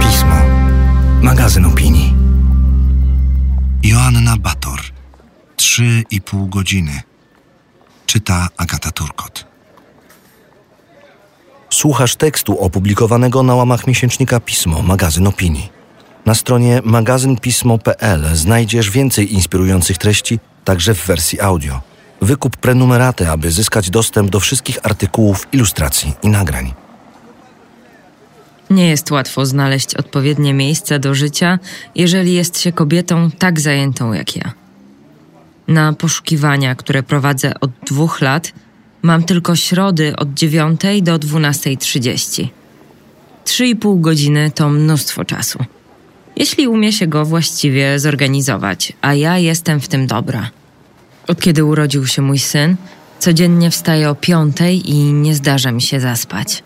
Pismo. Magazyn opinii. Joanna Bator. Trzy i pół godziny. Czyta Agata Turkot. Słuchasz tekstu opublikowanego na łamach miesięcznika Pismo, magazyn opinii. Na stronie magazynpismo.pl znajdziesz więcej inspirujących treści, także w wersji audio. Wykup prenumeraty, aby zyskać dostęp do wszystkich artykułów, ilustracji i nagrań. Nie jest łatwo znaleźć odpowiednie miejsce do życia, jeżeli jest się kobietą tak zajętą jak ja. Na poszukiwania, które prowadzę od dwóch lat, mam tylko środy od 9 do 12.30. Trzy i pół godziny to mnóstwo czasu. Jeśli umie się go właściwie zorganizować, a ja jestem w tym dobra. Od kiedy urodził się mój syn, codziennie wstaję o piątej i nie zdarza mi się zaspać.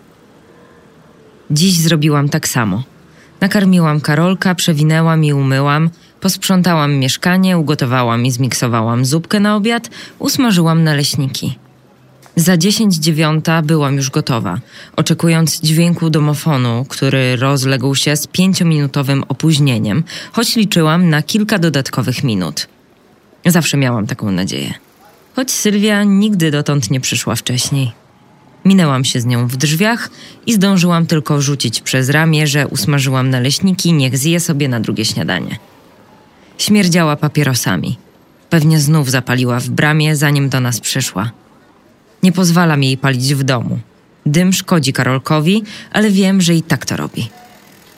Dziś zrobiłam tak samo. Nakarmiłam Karolka, przewinęłam i umyłam, posprzątałam mieszkanie, ugotowałam i zmiksowałam zupkę na obiad, usmażyłam naleśniki. Za dziesięć dziewiąta byłam już gotowa, oczekując dźwięku domofonu, który rozległ się z pięciominutowym opóźnieniem, choć liczyłam na kilka dodatkowych minut. Zawsze miałam taką nadzieję. Choć Sylwia nigdy dotąd nie przyszła wcześniej. Minęłam się z nią w drzwiach i zdążyłam tylko rzucić przez ramię, że usmażyłam naleśniki, niech zje sobie na drugie śniadanie. Śmierdziała papierosami. Pewnie znów zapaliła w bramie, zanim do nas przyszła. Nie pozwalam jej palić w domu. Dym szkodzi Karolkowi, ale wiem, że i tak to robi.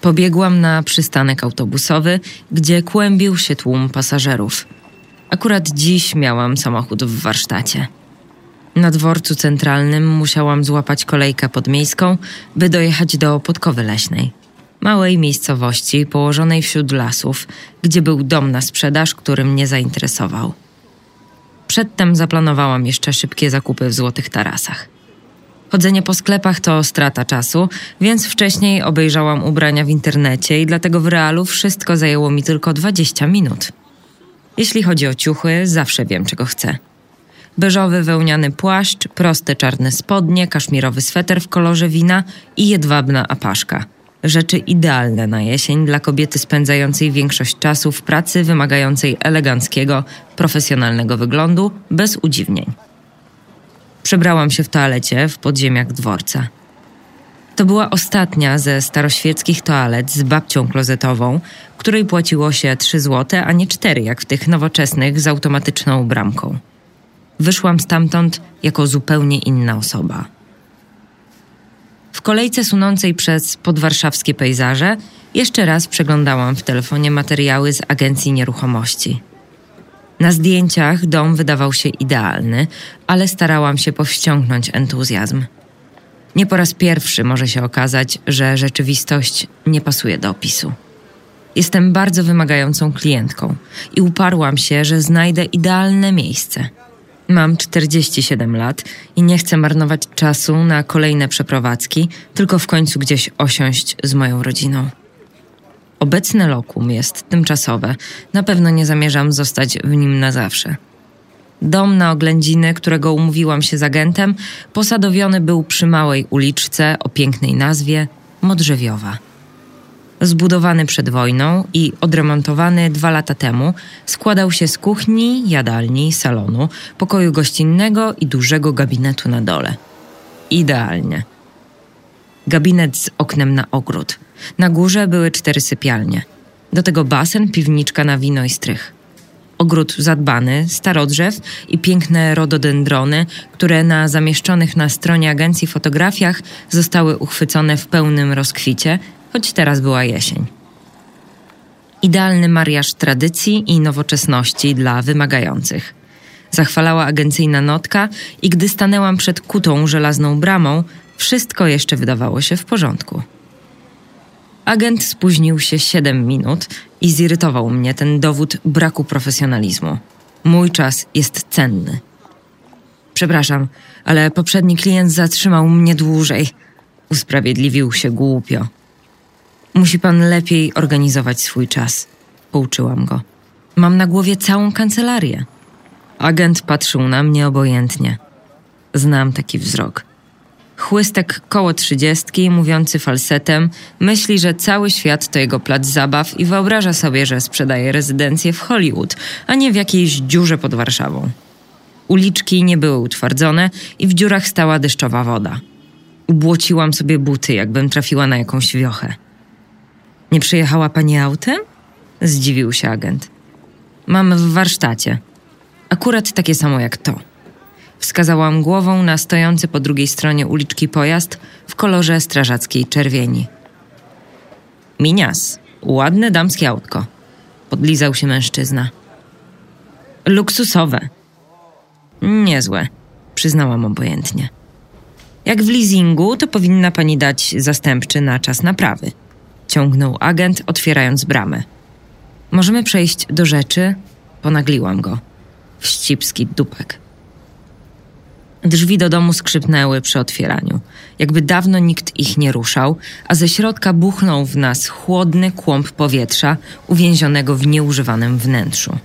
Pobiegłam na przystanek autobusowy, gdzie kłębił się tłum pasażerów. Akurat dziś miałam samochód w warsztacie. Na dworcu centralnym musiałam złapać kolejkę podmiejską, by dojechać do Podkowy Leśnej. Małej miejscowości położonej wśród lasów, gdzie był dom na sprzedaż, który mnie zainteresował. Przedtem zaplanowałam jeszcze szybkie zakupy w złotych tarasach. Chodzenie po sklepach to strata czasu, więc wcześniej obejrzałam ubrania w internecie i dlatego w realu wszystko zajęło mi tylko 20 minut. Jeśli chodzi o ciuchy, zawsze wiem, czego chcę. Beżowy wełniany płaszcz, proste czarne spodnie, kaszmirowy sweter w kolorze wina i jedwabna apaszka. Rzeczy idealne na jesień dla kobiety spędzającej większość czasu w pracy wymagającej eleganckiego, profesjonalnego wyglądu, bez udziwnień. Przebrałam się w toalecie w podziemiach dworca. To była ostatnia ze staroświeckich toalet z babcią klozetową, której płaciło się 3 złote, a nie 4 jak w tych nowoczesnych z automatyczną bramką. Wyszłam stamtąd jako zupełnie inna osoba. W kolejce sunącej przez podwarszawskie pejzaże jeszcze raz przeglądałam w telefonie materiały z agencji nieruchomości. Na zdjęciach dom wydawał się idealny, ale starałam się powściągnąć entuzjazm. Nie po raz pierwszy może się okazać, że rzeczywistość nie pasuje do opisu. Jestem bardzo wymagającą klientką i uparłam się, że znajdę idealne miejsce. Mam 47 lat i nie chcę marnować czasu na kolejne przeprowadzki, tylko w końcu gdzieś osiąść z moją rodziną. Obecne lokum jest tymczasowe. Na pewno nie zamierzam zostać w nim na zawsze. Dom na oględziny, którego umówiłam się z agentem, posadowiony był przy małej uliczce o pięknej nazwie Modrzewiowa. Zbudowany przed wojną i odremontowany dwa lata temu, składał się z kuchni, jadalni, salonu, pokoju gościnnego i dużego gabinetu na dole. Idealnie. Gabinet z oknem na ogród. Na górze były cztery sypialnie. Do tego basen, piwniczka na wino i strych. Ogród zadbany, starodrzew i piękne rododendrony, które na zamieszczonych na stronie agencji fotografiach zostały uchwycone w pełnym rozkwicie, choć teraz była jesień. Idealny mariaż tradycji i nowoczesności dla wymagających. Zachwalała agencyjna notka i gdy stanęłam przed kutą żelazną bramą, wszystko jeszcze wydawało się w porządku. Agent spóźnił się 7 minut i zirytował mnie ten dowód braku profesjonalizmu. Mój czas jest cenny. Przepraszam, ale poprzedni klient zatrzymał mnie dłużej. Usprawiedliwił się głupio. Musi pan lepiej organizować swój czas, pouczyłam go. Mam na głowie całą kancelarię. Agent patrzył na mnie obojętnie. Znam taki wzrok. Chłystek koło trzydziestki, mówiący falsetem, myśli, że cały świat to jego plac zabaw i wyobraża sobie, że sprzedaje rezydencję w Hollywood, a nie w jakiejś dziurze pod Warszawą. Uliczki nie były utwardzone i w dziurach stała deszczowa woda. Ubłociłam sobie buty, jakbym trafiła na jakąś wiochę. Nie przyjechała pani autem? Zdziwił się agent. Mam w warsztacie. Akurat takie samo jak to. Wskazałam głową na stojący po drugiej stronie uliczki pojazd w kolorze strażackiej czerwieni. Minias, ładne damskie autko. Podlizał się mężczyzna. Luksusowe. Niezłe, przyznałam obojętnie. Jak w leasingu, to powinna pani dać zastępczy na czas naprawy. Ciągnął agent, otwierając bramę. Możemy przejść do rzeczy? Ponagliłam go. Wścibski dupek. Drzwi do domu skrzypnęły przy otwieraniu, jakby dawno nikt ich nie ruszał, a ze środka buchnął w nas chłodny kłąb powietrza uwięzionego w nieużywanym wnętrzu.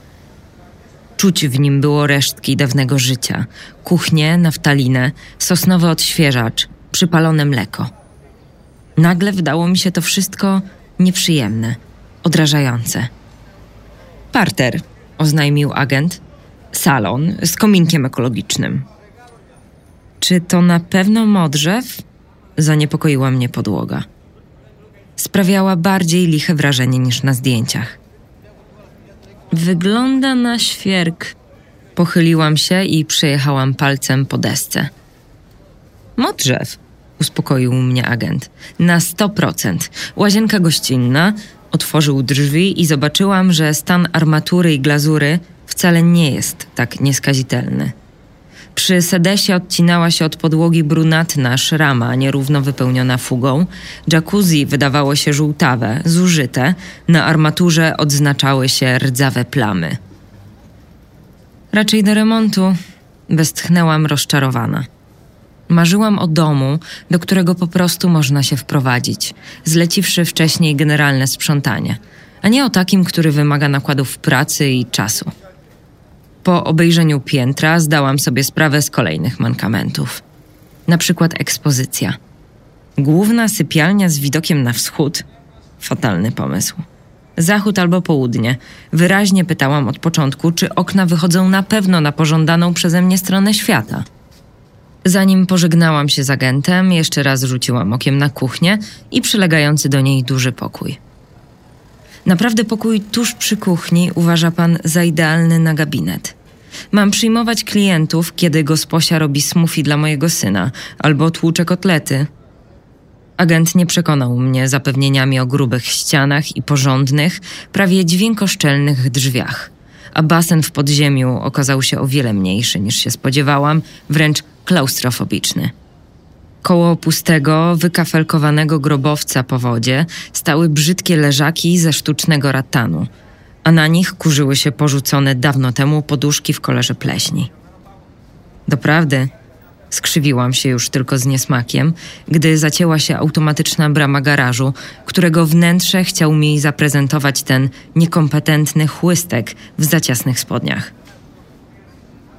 Czuć w nim było resztki dawnego życia, kuchnię, naftalinę, sosnowy odświeżacz, przypalone mleko. Nagle wydało mi się to wszystko nieprzyjemne, odrażające. Parter, oznajmił agent. Salon z kominkiem ekologicznym. Czy to na pewno modrzew? Zaniepokoiła mnie podłoga. Sprawiała bardziej liche wrażenie niż na zdjęciach. Wygląda na świerk. Pochyliłam się i przejechałam palcem po desce. Modrzew, uspokoił mnie agent. Na sto procent. Łazienka gościnna. Otworzył drzwi i zobaczyłam, że stan armatury i glazury wcale nie jest tak nieskazitelny. Przy sedesie odcinała się od podłogi brunatna szrama nierówno wypełniona fugą. Jacuzzi wydawało się żółtawe, zużyte. Na armaturze odznaczały się rdzawe plamy. Raczej do remontu, westchnęłam rozczarowana. Marzyłam o domu, do którego po prostu można się wprowadzić, zleciwszy wcześniej generalne sprzątanie, a nie o takim, który wymaga nakładów pracy i czasu. Po obejrzeniu piętra zdałam sobie sprawę z kolejnych mankamentów. Na przykład ekspozycja. Główna sypialnia z widokiem na wschód? Fatalny pomysł. Zachód albo południe. Wyraźnie pytałam od początku, czy okna wychodzą na pewno na pożądaną przeze mnie stronę świata. Zanim pożegnałam się z agentem, jeszcze raz rzuciłam okiem na kuchnię i przylegający do niej duży pokój. Naprawdę pokój tuż przy kuchni uważa pan za idealny na gabinet. Mam przyjmować klientów, kiedy gosposia robi smoothie dla mojego syna albo tłucze kotlety. Agent nie przekonał mnie zapewnieniami o grubych ścianach i porządnych, prawie dźwiękoszczelnych drzwiach, a basen w podziemiu okazał się o wiele mniejszy niż się spodziewałam, wręcz klaustrofobiczny. Koło pustego, wykafelkowanego grobowca po wodzie stały brzydkie leżaki ze sztucznego ratanu, a na nich kurzyły się porzucone dawno temu poduszki w kolorze pleśni. Doprawdy, skrzywiłam się już tylko z niesmakiem, gdy zacięła się automatyczna brama garażu, którego wnętrze chciał mi zaprezentować ten niekompetentny chłystek w zaciasnych spodniach.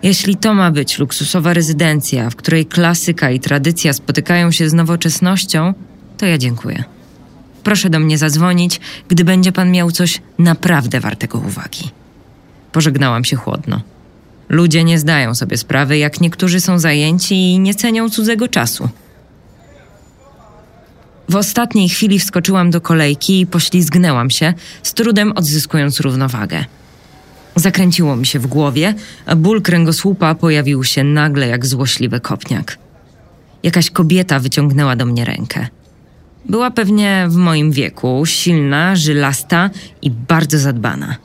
Jeśli to ma być luksusowa rezydencja, w której klasyka i tradycja spotykają się z nowoczesnością, to ja dziękuję. Proszę do mnie zadzwonić, gdy będzie pan miał coś naprawdę wartego uwagi. Pożegnałam się chłodno. Ludzie nie zdają sobie sprawy, jak niektórzy są zajęci i nie cenią cudzego czasu. W ostatniej chwili wskoczyłam do kolejki i poślizgnęłam się, z trudem odzyskując równowagę. Zakręciło mi się w głowie, a ból kręgosłupa pojawił się nagle jak złośliwy kopniak. Jakaś kobieta wyciągnęła do mnie rękę. Była pewnie w moim wieku, silna, żylasta i bardzo zadbana.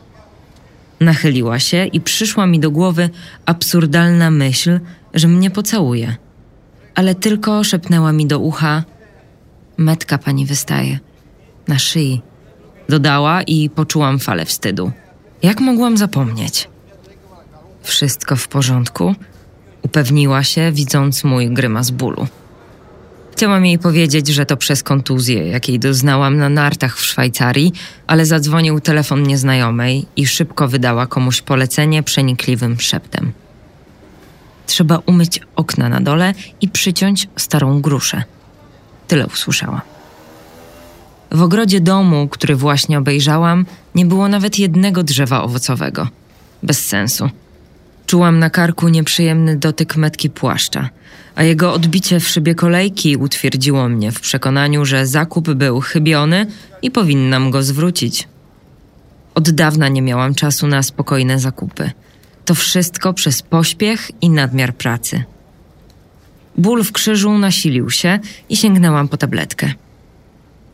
Nachyliła się i przyszła mi do głowy absurdalna myśl, że mnie pocałuje. Ale tylko szepnęła mi do ucha: Metka pani wystaje. Na szyi. Dodała i poczułam falę wstydu. Jak mogłam zapomnieć? Wszystko w porządku? Upewniła się, widząc mój grymas bólu. Chciałam jej powiedzieć, że to przez kontuzję, jakiej doznałam na nartach w Szwajcarii, ale zadzwonił telefon nieznajomej i szybko wydała komuś polecenie przenikliwym szeptem. trzeba umyć okna na dole i przyciąć starą gruszę. Tyle usłyszałam. W ogrodzie domu, który właśnie obejrzałam, nie było nawet jednego drzewa owocowego. Bez sensu. Czułam na karku nieprzyjemny dotyk metki płaszcza, a jego odbicie w szybie kolejki utwierdziło mnie w przekonaniu, że zakup był chybiony i powinnam go zwrócić. Od dawna nie miałam czasu na spokojne zakupy. To wszystko przez pośpiech i nadmiar pracy. Ból w krzyżu nasilił się i sięgnęłam po tabletkę.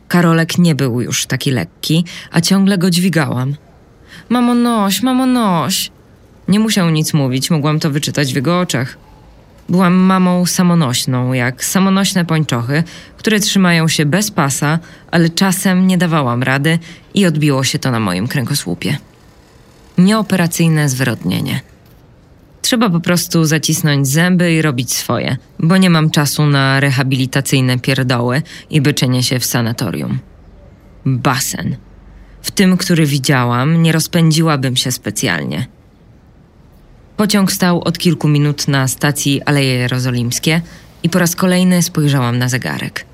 Karolek nie był już taki lekki, a ciągle go dźwigałam. Mamo noś, mamo noś. Nie musiał nic mówić, mogłam to wyczytać w jego oczach. Byłam mamą samonośną, jak samonośne pończochy, które trzymają się bez pasa, ale czasem nie dawałam rady i odbiło się to na moim kręgosłupie. Nieoperacyjne zwyrodnienie. Trzeba po prostu zacisnąć zęby i robić swoje, bo nie mam czasu na rehabilitacyjne pierdoły i byczenie się w sanatorium. Basen. W tym, który widziałam, nie rozpędziłabym się specjalnie. Pociąg stał od kilku minut na stacji Aleje Jerozolimskie i po raz kolejny spojrzałam na zegarek.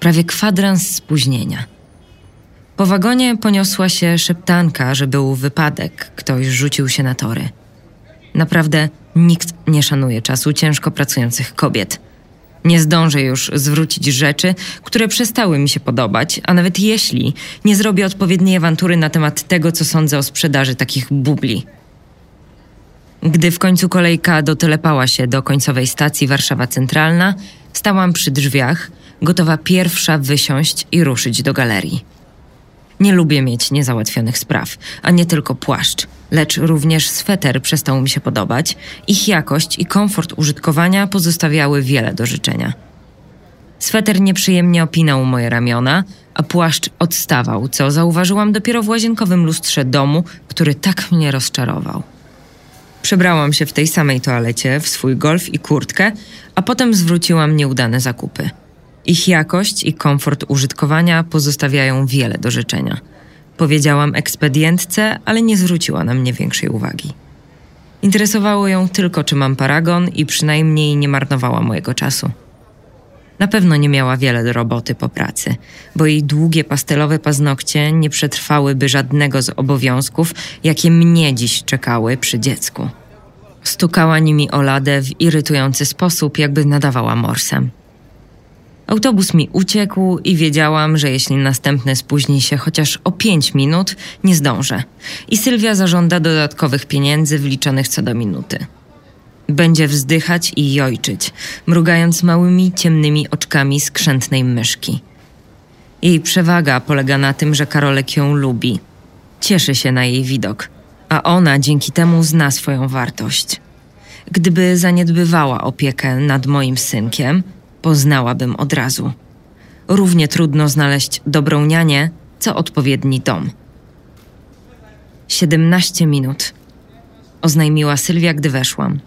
Prawie kwadrans spóźnienia. Po wagonie poniosła się szeptanka, że był wypadek, ktoś rzucił się na tory. Naprawdę nikt nie szanuje czasu ciężko pracujących kobiet. Nie zdążę już zwrócić rzeczy, które przestały mi się podobać, a nawet jeśli nie zrobię odpowiedniej awantury na temat tego, co sądzę o sprzedaży takich bubli. Gdy w końcu kolejka dotelepała się do końcowej stacji Warszawa Centralna, stałam przy drzwiach, gotowa pierwsza wysiąść i ruszyć do galerii. Nie lubię mieć niezałatwionych spraw, a nie tylko płaszcz, lecz również sweter przestał mi się podobać. Ich jakość i komfort użytkowania pozostawiały wiele do życzenia. Sweter nieprzyjemnie opinał moje ramiona, a płaszcz odstawał, co zauważyłam dopiero w łazienkowym lustrze domu, który tak mnie rozczarował. Przebrałam się w tej samej toalecie, w swój golf i kurtkę, a potem zwróciłam nieudane zakupy. Ich jakość i komfort użytkowania pozostawiają wiele do życzenia. Powiedziałam ekspedientce, ale nie zwróciła na mnie większej uwagi. Interesowało ją tylko, czy mam paragon i przynajmniej nie marnowała mojego czasu. Na pewno nie miała wiele do roboty po pracy, bo jej długie pastelowe paznokcie nie przetrwałyby żadnego z obowiązków, jakie mnie dziś czekały przy dziecku. Stukała nimi o ladę w irytujący sposób, jakby nadawała morsem. Autobus mi uciekł i wiedziałam, że jeśli następny spóźni się chociaż o pięć minut, nie zdążę. I Sylwia zażąda dodatkowych pieniędzy wliczonych co do minuty. Będzie wzdychać i jojczyć, mrugając małymi, ciemnymi oczkami skrzętnej myszki. Jej przewaga polega na tym, że Karolek ją lubi. Cieszy się na jej widok, a ona dzięki temu zna swoją wartość. Gdyby zaniedbywała opiekę nad moim synkiem, poznałabym od razu. Równie trudno znaleźć dobrą nianię, co odpowiedni dom. Siedemnaście minut, oznajmiła Sylwia, gdy weszłam.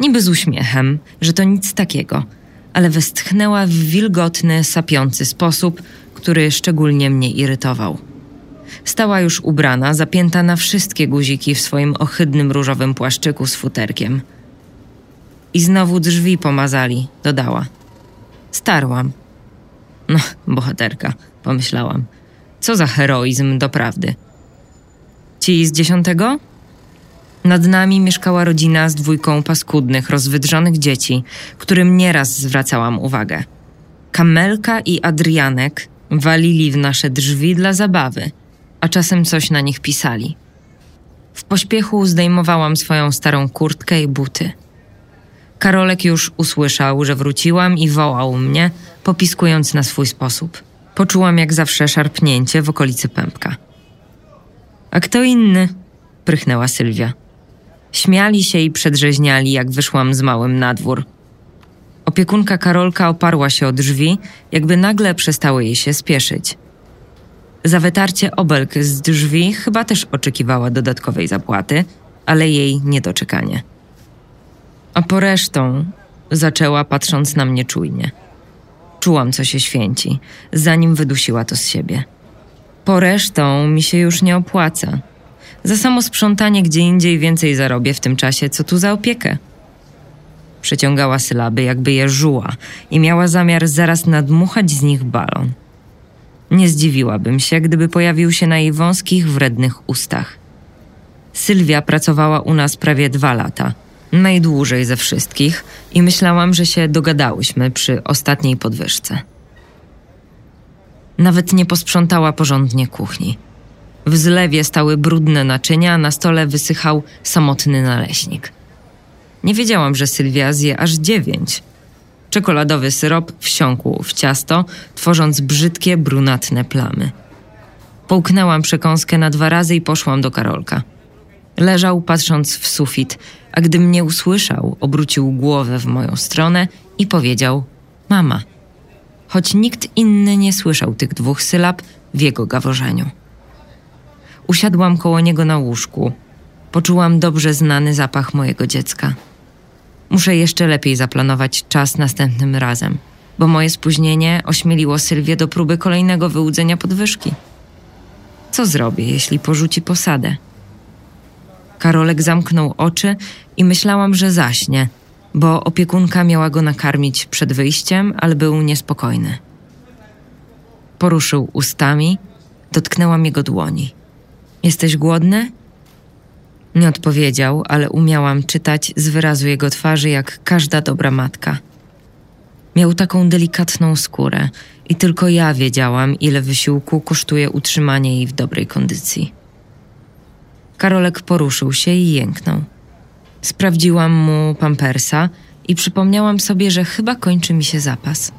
Niby z uśmiechem, że to nic takiego, ale westchnęła w wilgotny, sapiący sposób, który szczególnie mnie irytował. Stała już ubrana, zapięta na wszystkie guziki w swoim ohydnym różowym płaszczyku z futerkiem. I znowu drzwi pomazali, dodała. Starłam. No, bohaterka, pomyślałam. Co za heroizm, doprawdy. Ci z dziesiątego? Nad nami mieszkała rodzina z dwójką paskudnych, rozwydrzonych dzieci, którym nieraz zwracałam uwagę. Kamelka i Adrianek walili w nasze drzwi dla zabawy, a czasem coś na nich pisali. W pośpiechu zdejmowałam swoją starą kurtkę i buty. Karolek już usłyszał, że wróciłam i wołał mnie, popiskując na swój sposób. Poczułam jak zawsze szarpnięcie w okolicy pępka. A kto inny? prychnęła Sylwia. Śmiali się i przedrzeźniali, jak wyszłam z małym na dwór. Opiekunka Karolka oparła się o drzwi, jakby nagle przestały jej się spieszyć. Za wytarcie obelg z drzwi chyba też oczekiwała dodatkowej zapłaty, ale jej niedoczekanie. A po resztą zaczęła patrząc na mnie czujnie. Czułam, co się święci, zanim wydusiła to z siebie. Po resztą mi się już nie opłaca. Za samo sprzątanie gdzie indziej więcej zarobię w tym czasie, co tu za opiekę. Przeciągała sylaby, jakby je żuła i miała zamiar zaraz nadmuchać z nich balon. Nie zdziwiłabym się, gdyby pojawił się na jej wąskich, wrednych ustach. Sylwia pracowała u nas prawie dwa lata, najdłużej ze wszystkich, i myślałam, że się dogadałyśmy przy ostatniej podwyżce. Nawet nie posprzątała porządnie kuchni. W zlewie stały brudne naczynia, na stole wysychał samotny naleśnik. Nie wiedziałam, że Sylwia zje aż dziewięć. Czekoladowy syrop wsiąkł w ciasto, tworząc brzydkie, brunatne plamy. Połknęłam przekąskę na dwa razy i poszłam do Karolka. Leżał patrząc w sufit, a gdy mnie usłyszał, obrócił głowę w moją stronę i powiedział: Mama. Choć nikt inny nie słyszał tych dwóch sylab w jego gaworzeniu. Usiadłam koło niego na łóżku. Poczułam dobrze znany zapach mojego dziecka. Muszę jeszcze lepiej zaplanować czas następnym razem, bo moje spóźnienie ośmieliło Sylwię do próby kolejnego wyłudzenia podwyżki. Co zrobię, jeśli porzuci posadę? Karolek zamknął oczy i myślałam, że zaśnie, bo opiekunka miała go nakarmić przed wyjściem, ale był niespokojny. Poruszył ustami, dotknęłam jego dłoni. Jesteś głodny? Nie odpowiedział, ale umiałam czytać z wyrazu jego twarzy jak każda dobra matka. Miał taką delikatną skórę i tylko ja wiedziałam, ile wysiłku kosztuje utrzymanie jej w dobrej kondycji. Karolek poruszył się i jęknął. Sprawdziłam mu pampersa i przypomniałam sobie, że chyba kończy mi się zapas.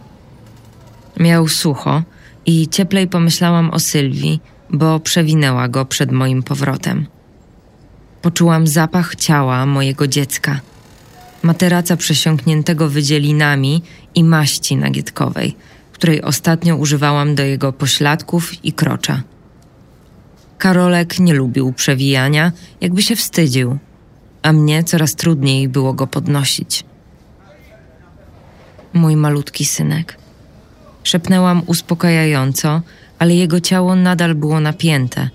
Miał sucho i cieplej pomyślałam o Sylwii, bo przewinęła go przed moim powrotem. Poczułam zapach ciała mojego dziecka, materaca przesiąkniętego wydzielinami i maści nagietkowej, której ostatnio używałam do jego pośladków i krocza. Karolek nie lubił przewijania, jakby się wstydził, a mnie coraz trudniej było go podnosić. Mój malutki synek. Szepnęłam uspokajająco, ale jego ciało nadal było napięte,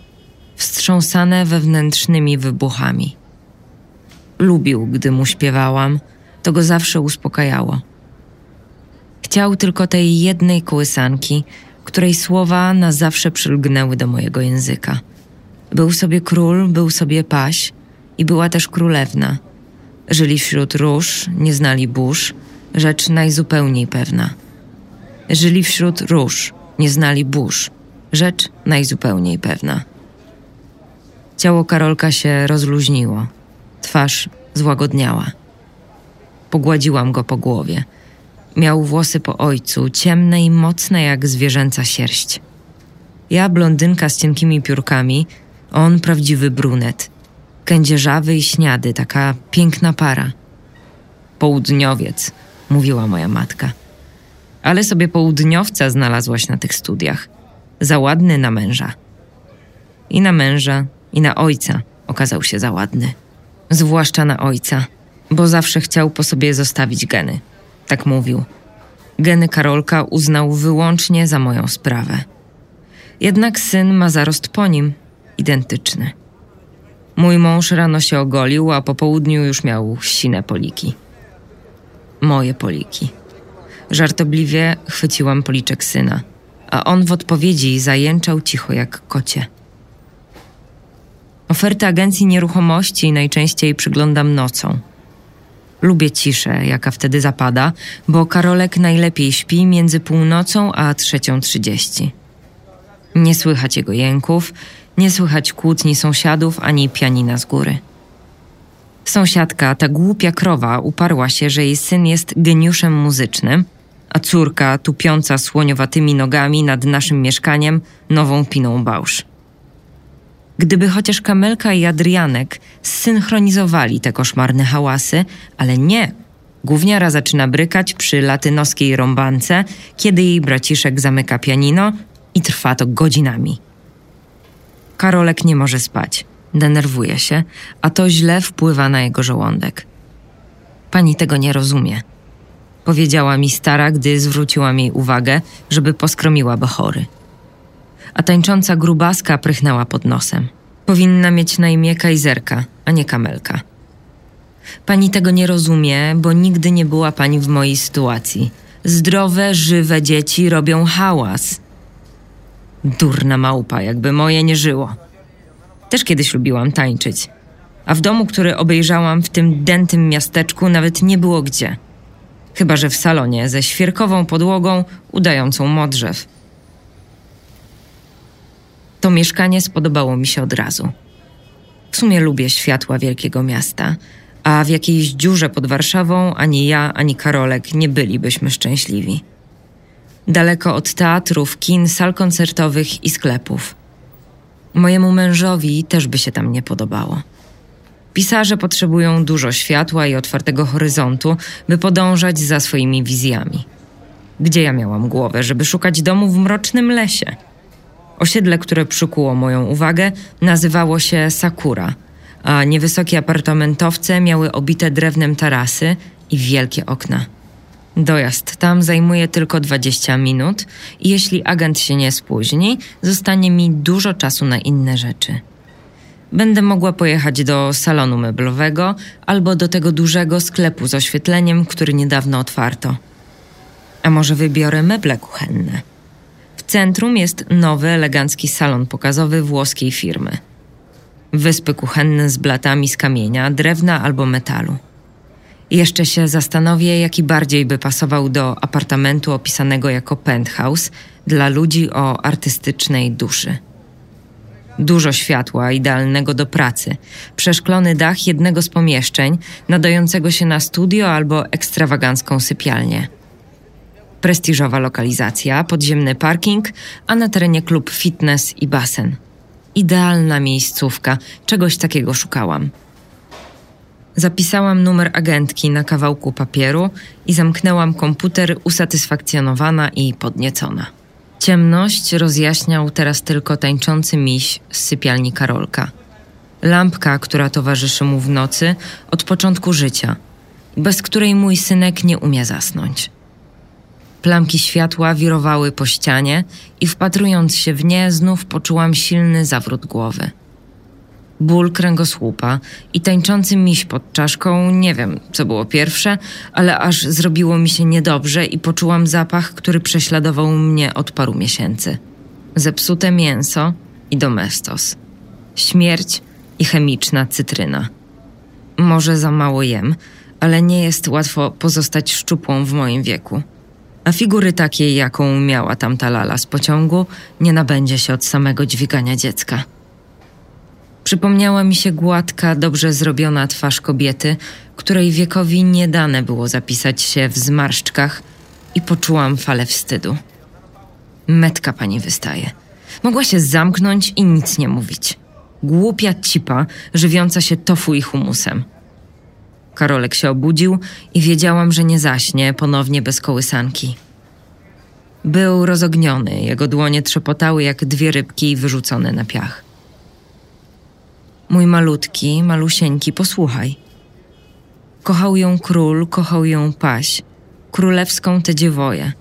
wstrząsane wewnętrznymi wybuchami. Lubił, gdy mu śpiewałam, to go zawsze uspokajało. Chciał tylko tej jednej kołysanki, której słowa na zawsze przylgnęły do mojego języka. Był sobie król, był sobie paś i była też królewna. Żyli wśród róż, nie znali burz, rzecz najzupełniej pewna. Żyli wśród róż, nie znali burz, rzecz najzupełniej pewna. Ciało Karolka się rozluźniło, twarz złagodniała. Pogładziłam go po głowie. Miał włosy po ojcu, ciemne i mocne jak zwierzęca sierść. Ja blondynka z cienkimi piórkami, on prawdziwy brunet. Kędzierzawy i śniady, taka piękna para. Południowiec, mówiła moja matka. Ale sobie południowca znalazłaś na tych studiach. Za ładny na męża. I na męża, i na ojca okazał się za ładny. Zwłaszcza na ojca, bo zawsze chciał po sobie zostawić geny. Tak mówił. Geny Karolka uznał wyłącznie za moją sprawę. Jednak syn ma zarost po nim, identyczny. Mój mąż rano się ogolił, a po południu już miał sine poliki. Moje poliki. Żartobliwie chwyciłam policzek syna, a on w odpowiedzi zajęczał cicho jak kocie. Oferty agencji nieruchomości najczęściej przyglądam nocą. Lubię ciszę, jaka wtedy zapada, bo Karolek najlepiej śpi między północą a trzecią trzydzieści. Nie słychać jego jęków, nie słychać kłótni sąsiadów ani pianina z góry. Sąsiadka, ta głupia krowa, uparła się, że jej syn jest geniuszem muzycznym, a córka, tupiąca słoniowatymi nogami nad naszym mieszkaniem, nową piną bałsz. Gdyby chociaż Kamelka i Adrianek zsynchronizowali te koszmarne hałasy, ale nie. Gówniara zaczyna brykać przy latynoskiej rąbance, kiedy jej braciszek zamyka pianino i trwa to godzinami. Karolek nie może spać, denerwuje się, a to źle wpływa na jego żołądek. Pani tego nie rozumie. Powiedziała mi stara, gdy zwróciłam jej uwagę, żeby poskromiła bachory a tańcząca grubaska prychnęła pod nosem. Powinna mieć na imię kajzerka, a nie kamelka. Pani tego nie rozumie, bo nigdy nie była pani w mojej sytuacji. Zdrowe, żywe dzieci robią hałas. Durna małpa, jakby moje nie żyło. Też kiedyś lubiłam tańczyć. A w domu, który obejrzałam w tym dętym miasteczku, nawet nie było gdzie. Chyba, że w salonie ze świerkową podłogą udającą modrzew. To mieszkanie spodobało mi się od razu. W sumie lubię światła wielkiego miasta, a w jakiejś dziurze pod Warszawą ani ja, ani Karolek nie bylibyśmy szczęśliwi. Daleko od teatrów, kin, sal koncertowych i sklepów. Mojemu mężowi też by się tam nie podobało. Pisarze potrzebują dużo światła i otwartego horyzontu, by podążać za swoimi wizjami. Gdzie ja miałam głowę, żeby szukać domu w mrocznym lesie? Osiedle, które przykuło moją uwagę, nazywało się Sakura, a niewysokie apartamentowce miały obite drewnem tarasy i wielkie okna. Dojazd tam zajmuje tylko 20 minut i jeśli agent się nie spóźni, zostanie mi dużo czasu na inne rzeczy. Będę mogła pojechać do salonu meblowego albo do tego dużego sklepu z oświetleniem, który niedawno otwarto. A może wybiorę meble kuchenne? W centrum jest nowy, elegancki salon pokazowy włoskiej firmy. Wyspy kuchenne z blatami z kamienia, drewna albo metalu. Jeszcze się zastanowię, jaki bardziej by pasował do apartamentu opisanego jako penthouse dla ludzi o artystycznej duszy. Dużo światła, idealnego do pracy, przeszklony dach jednego z pomieszczeń, nadającego się na studio albo ekstrawagancką sypialnię. Prestiżowa lokalizacja, podziemny parking, a na terenie klub fitness i basen. Idealna miejscówka, czegoś takiego szukałam. Zapisałam numer agentki na kawałku papieru i zamknęłam komputer usatysfakcjonowana i podniecona. Ciemność rozjaśniał teraz tylko tańczący miś z sypialni Karolka. Lampka, która towarzyszy mu w nocy od początku życia, bez której mój synek nie umie zasnąć. Plamki światła wirowały po ścianie i wpatrując się w nie, znów poczułam silny zawrót głowy. Ból kręgosłupa i tańczący miś pod czaszką, nie wiem, co było pierwsze, ale aż zrobiło mi się niedobrze i poczułam zapach, który prześladował mnie od paru miesięcy. Zepsute mięso i domestos. Śmierć i chemiczna cytryna. Może za mało jem, ale nie jest łatwo pozostać szczupłą w moim wieku. A figury takiej, jaką miała tamta lala z pociągu, nie nabędzie się od samego dźwigania dziecka. Przypomniała mi się gładka, dobrze zrobiona twarz kobiety, której wiekowi nie dane było zapisać się w zmarszczkach i poczułam falę wstydu. Metka pani wystaje. Mogła się zamknąć i nic nie mówić. Głupia cipa, żywiąca się tofu i humusem. Karolek się obudził i wiedziałam, że nie zaśnie ponownie bez kołysanki. Był rozogniony, jego dłonie trzepotały jak dwie rybki wyrzucone na piach. Mój malutki, malusieńki, posłuchaj. Kochał ją król, kochał ją paś, królewską te dziewoje.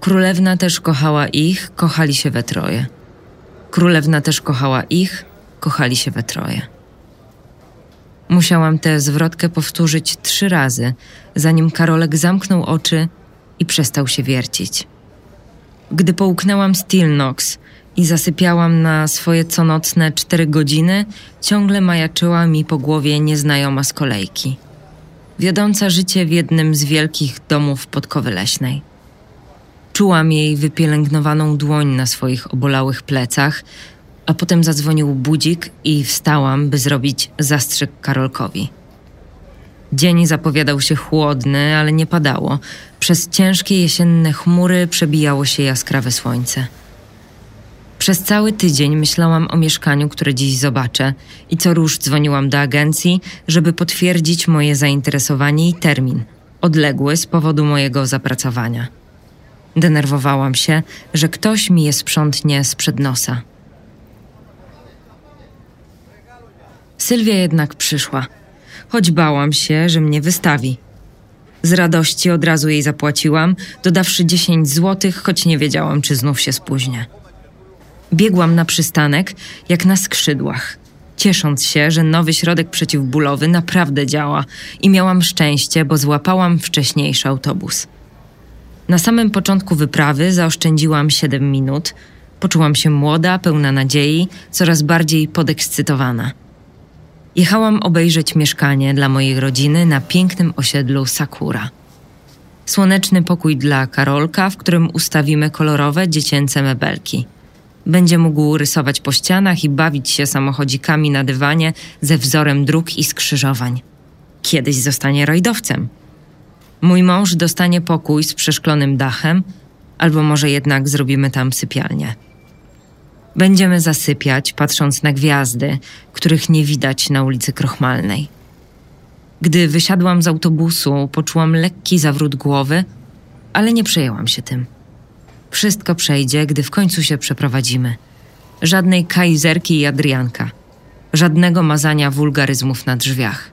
Królewna też kochała ich, kochali się we troje. Królewna też kochała ich, kochali się we troje. Musiałam tę zwrotkę powtórzyć trzy razy, zanim Karolek zamknął oczy i przestał się wiercić. Gdy połknęłam Stilnox i zasypiałam na swoje conocne cztery godziny, ciągle majaczyła mi po głowie nieznajoma z kolejki. Wiodąca życie w jednym z wielkich domów podkowy leśnej. Czułam jej wypielęgnowaną dłoń na swoich obolałych plecach, a potem zadzwonił budzik i wstałam, by zrobić zastrzyk Karolkowi. Dzień zapowiadał się chłodny, ale nie padało. Przez ciężkie jesienne chmury przebijało się jaskrawe słońce. Przez cały tydzień myślałam o mieszkaniu, które dziś zobaczę i co róż dzwoniłam do agencji, żeby potwierdzić moje zainteresowanie i termin, odległy z powodu mojego zapracowania. Denerwowałam się, że ktoś mi je sprzątnie sprzed nosa. Sylwia jednak przyszła, choć bałam się, że mnie wystawi. Z radości od razu jej zapłaciłam, dodawszy 10 złotych, choć nie wiedziałam, czy znów się spóźnię. Biegłam na przystanek, jak na skrzydłach. ciesząc się, że nowy środek przeciwbólowy naprawdę działa i miałam szczęście, bo złapałam wcześniejszy autobus. Na samym początku wyprawy zaoszczędziłam 7 minut. Poczułam się młoda, pełna nadziei, coraz bardziej podekscytowana. Jechałam obejrzeć mieszkanie dla mojej rodziny na pięknym osiedlu Sakura. Słoneczny pokój dla Karolka, w którym ustawimy kolorowe dziecięce mebelki. Będzie mógł rysować po ścianach i bawić się samochodzikami na dywanie ze wzorem dróg i skrzyżowań. Kiedyś zostanie rajdowcem. Mój mąż dostanie pokój z przeszklonym dachem, albo może jednak zrobimy tam sypialnię. Będziemy zasypiać, patrząc na gwiazdy, których nie widać na ulicy Krochmalnej. Gdy wysiadłam z autobusu, poczułam lekki zawrót głowy, ale nie przejęłam się tym. Wszystko przejdzie, gdy w końcu się przeprowadzimy. Żadnej kajzerki i Adrianka. Żadnego mazania wulgaryzmów na drzwiach.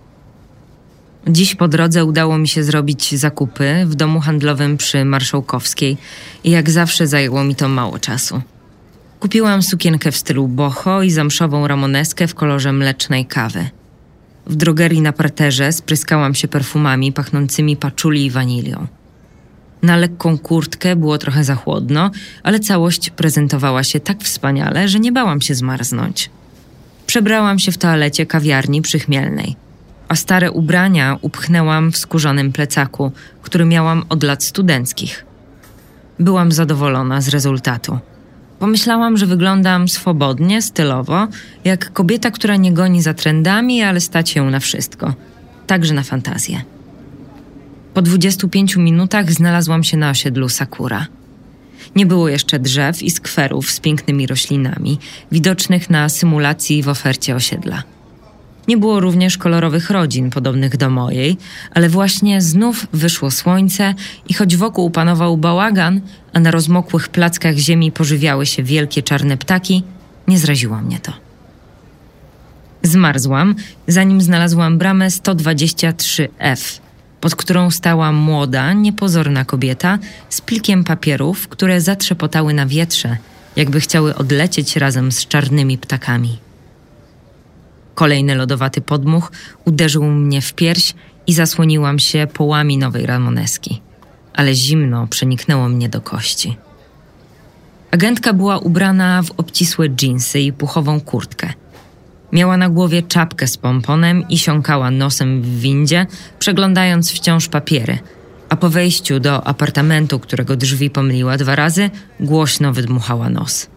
Dziś po drodze udało mi się zrobić zakupy w domu handlowym przy Marszałkowskiej i jak zawsze zajęło mi to mało czasu. Kupiłam sukienkę w stylu boho i zamszową ramoneskę w kolorze mlecznej kawy. W drogerii na parterze spryskałam się perfumami pachnącymi paczuli i wanilią. Na lekką kurtkę było trochę za chłodno, ale całość prezentowała się tak wspaniale, że nie bałam się zmarznąć. Przebrałam się w toalecie kawiarni przychmielnej, a stare ubrania upchnęłam w skórzanym plecaku, który miałam od lat studenckich. Byłam zadowolona z rezultatu. Pomyślałam, że wyglądam swobodnie, stylowo, jak kobieta, która nie goni za trendami, ale stać ją na wszystko, także na fantazję. Po 25 minutach znalazłam się na osiedlu Sakura. Nie było jeszcze drzew i skwerów z pięknymi roślinami, widocznych na symulacji w ofercie osiedla. Nie było również kolorowych rodzin podobnych do mojej, ale właśnie znów wyszło słońce i choć wokół panował bałagan, a na rozmokłych plackach ziemi pożywiały się wielkie czarne ptaki, nie zraziło mnie to. Zmarzłam, zanim znalazłam bramę 123F, pod którą stała młoda, niepozorna kobieta z plikiem papierów, które zatrzepotały na wietrze, jakby chciały odlecieć razem z czarnymi ptakami. Kolejny lodowaty podmuch uderzył mnie w pierś i zasłoniłam się połami nowej ramoneski. Ale zimno przeniknęło mnie do kości. Agentka była ubrana w obcisłe dżinsy i puchową kurtkę. Miała na głowie czapkę z pomponem i siąkała nosem w windzie, przeglądając wciąż papiery, a po wejściu do apartamentu, którego drzwi pomyliła dwa razy, głośno wydmuchała nos.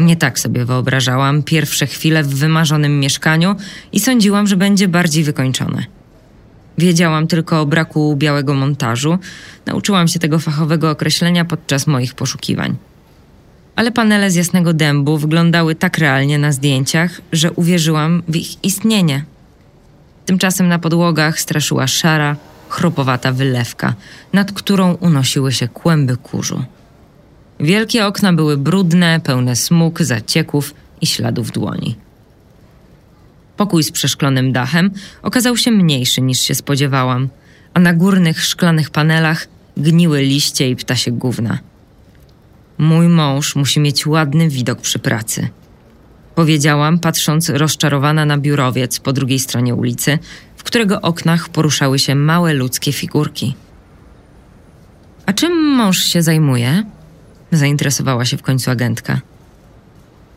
Nie tak sobie wyobrażałam pierwsze chwile w wymarzonym mieszkaniu i sądziłam, że będzie bardziej wykończone. Wiedziałam tylko o braku białego montażu, nauczyłam się tego fachowego określenia podczas moich poszukiwań. Ale panele z jasnego dębu wyglądały tak realnie na zdjęciach, że uwierzyłam w ich istnienie. Tymczasem na podłogach straszyła szara, chropowata wylewka, nad którą unosiły się kłęby kurzu. Wielkie okna były brudne, pełne smug, zacieków i śladów dłoni. Pokój z przeszklonym dachem okazał się mniejszy niż się spodziewałam, a na górnych szklanych panelach gniły liście i ptasie gówna. Mój mąż musi mieć ładny widok przy pracy. Powiedziałam, patrząc rozczarowana na biurowiec po drugiej stronie ulicy, w którego oknach poruszały się małe ludzkie figurki. A czym mąż się zajmuje? Zainteresowała się w końcu agentka.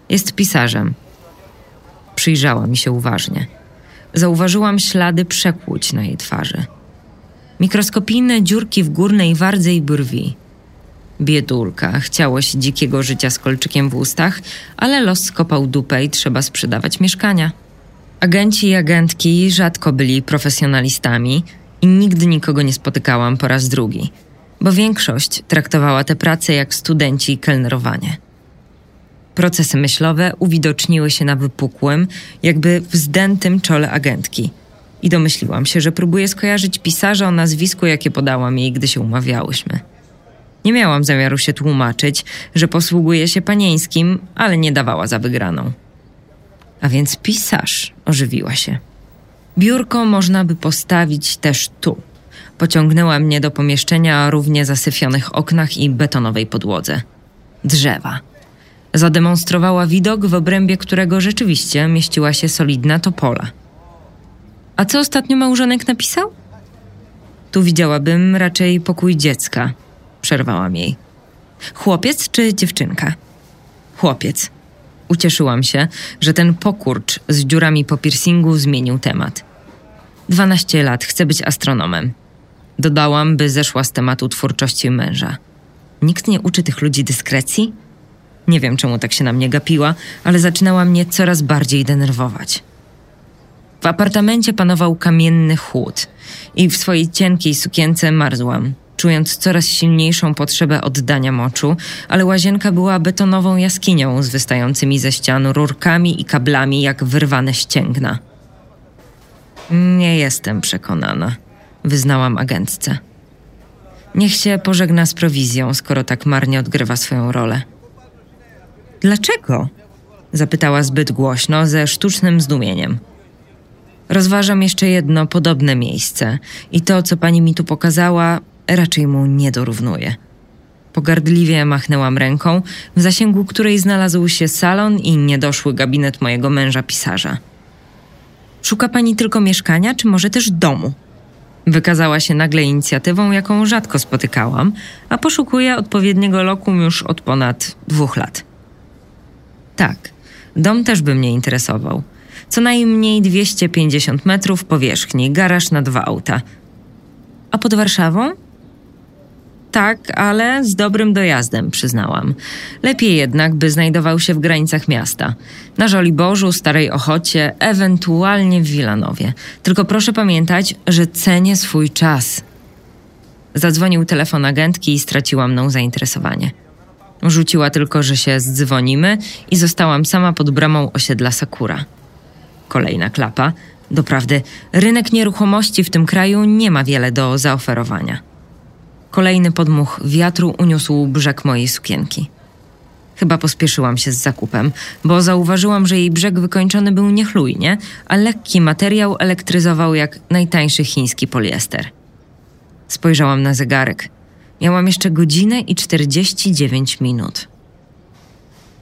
Jest pisarzem. Przyjrzała mi się uważnie. Zauważyłam ślady przekłuć na jej twarzy. Mikroskopijne dziurki w górnej wardze i brwi. Biedulka, chciało się dzikiego życia z kolczykiem w ustach, ale los skopał dupę i trzeba sprzedawać mieszkania. Agenci i agentki rzadko byli profesjonalistami i nigdy nikogo nie spotykałam po raz drugi – bo większość traktowała tę pracę jak studenci i kelnerowanie. Procesy myślowe uwidoczniły się na wypukłym, jakby wzdętym czole agentki. I domyśliłam się, że próbuje skojarzyć pisarza o nazwisku, jakie podałam jej, gdy się umawiałyśmy. Nie miałam zamiaru się tłumaczyć, że posługuje się panieńskim, ale nie dawała za wygraną. A więc pisarz ożywiła się. Biurko można by postawić też tu, Pociągnęła mnie do pomieszczenia o równie zasyfionych oknach i betonowej podłodze. Drzewa. Zademonstrowała widok, w obrębie którego rzeczywiście mieściła się solidna topola. A co ostatnio małżonek napisał? Tu widziałabym raczej pokój dziecka, przerwałam jej. Chłopiec czy dziewczynka? Chłopiec. Ucieszyłam się, że ten pokurcz z dziurami po piercingu zmienił temat. Dwanaście lat, chcę być astronomem. Dodałam, by zeszła z tematu twórczości męża. Nikt nie uczy tych ludzi dyskrecji? Nie wiem, czemu tak się na mnie gapiła, ale zaczynała mnie coraz bardziej denerwować. W apartamencie panował kamienny chłód i w swojej cienkiej sukience marzłam, czując coraz silniejszą potrzebę oddania moczu, ale łazienka była betonową jaskinią z wystającymi ze ścian rurkami i kablami jak wyrwane ścięgna. Nie jestem przekonana, wyznałam agentce. Niech się pożegna z prowizją, skoro tak marnie odgrywa swoją rolę. Dlaczego? zapytała zbyt głośno, ze sztucznym zdumieniem. Rozważam jeszcze jedno podobne miejsce i to, co pani mi tu pokazała, raczej mu nie dorównuje. Pogardliwie machnęłam ręką, w zasięgu której znalazł się salon i niedoszły gabinet mojego męża pisarza. Szuka pani tylko mieszkania, czy może też domu? Wykazała się nagle inicjatywą, jaką rzadko spotykałam, a poszukuje odpowiedniego lokum już od ponad dwóch lat. Tak, dom też by mnie interesował. Co najmniej 250 metrów powierzchni, garaż na dwa auta. A pod Warszawą? Tak, ale z dobrym dojazdem, przyznałam. Lepiej jednak, by znajdował się w granicach miasta. Na Żoliborzu, Starej Ochocie, ewentualnie w Wilanowie. Tylko proszę pamiętać, że cenię swój czas. Zadzwonił telefon agentki i straciła mną zainteresowanie. Rzuciła tylko, że się zdzwonimy i zostałam sama pod bramą osiedla Sakura. Kolejna klapa. Doprawdy, rynek nieruchomości w tym kraju nie ma wiele do zaoferowania. Kolejny podmuch wiatru uniósł brzeg mojej sukienki. Chyba pospieszyłam się z zakupem, bo zauważyłam, że jej brzeg wykończony był niechlujnie, a lekki materiał elektryzował jak najtańszy chiński poliester. Spojrzałam na zegarek. Miałam jeszcze godzinę i 49 minut.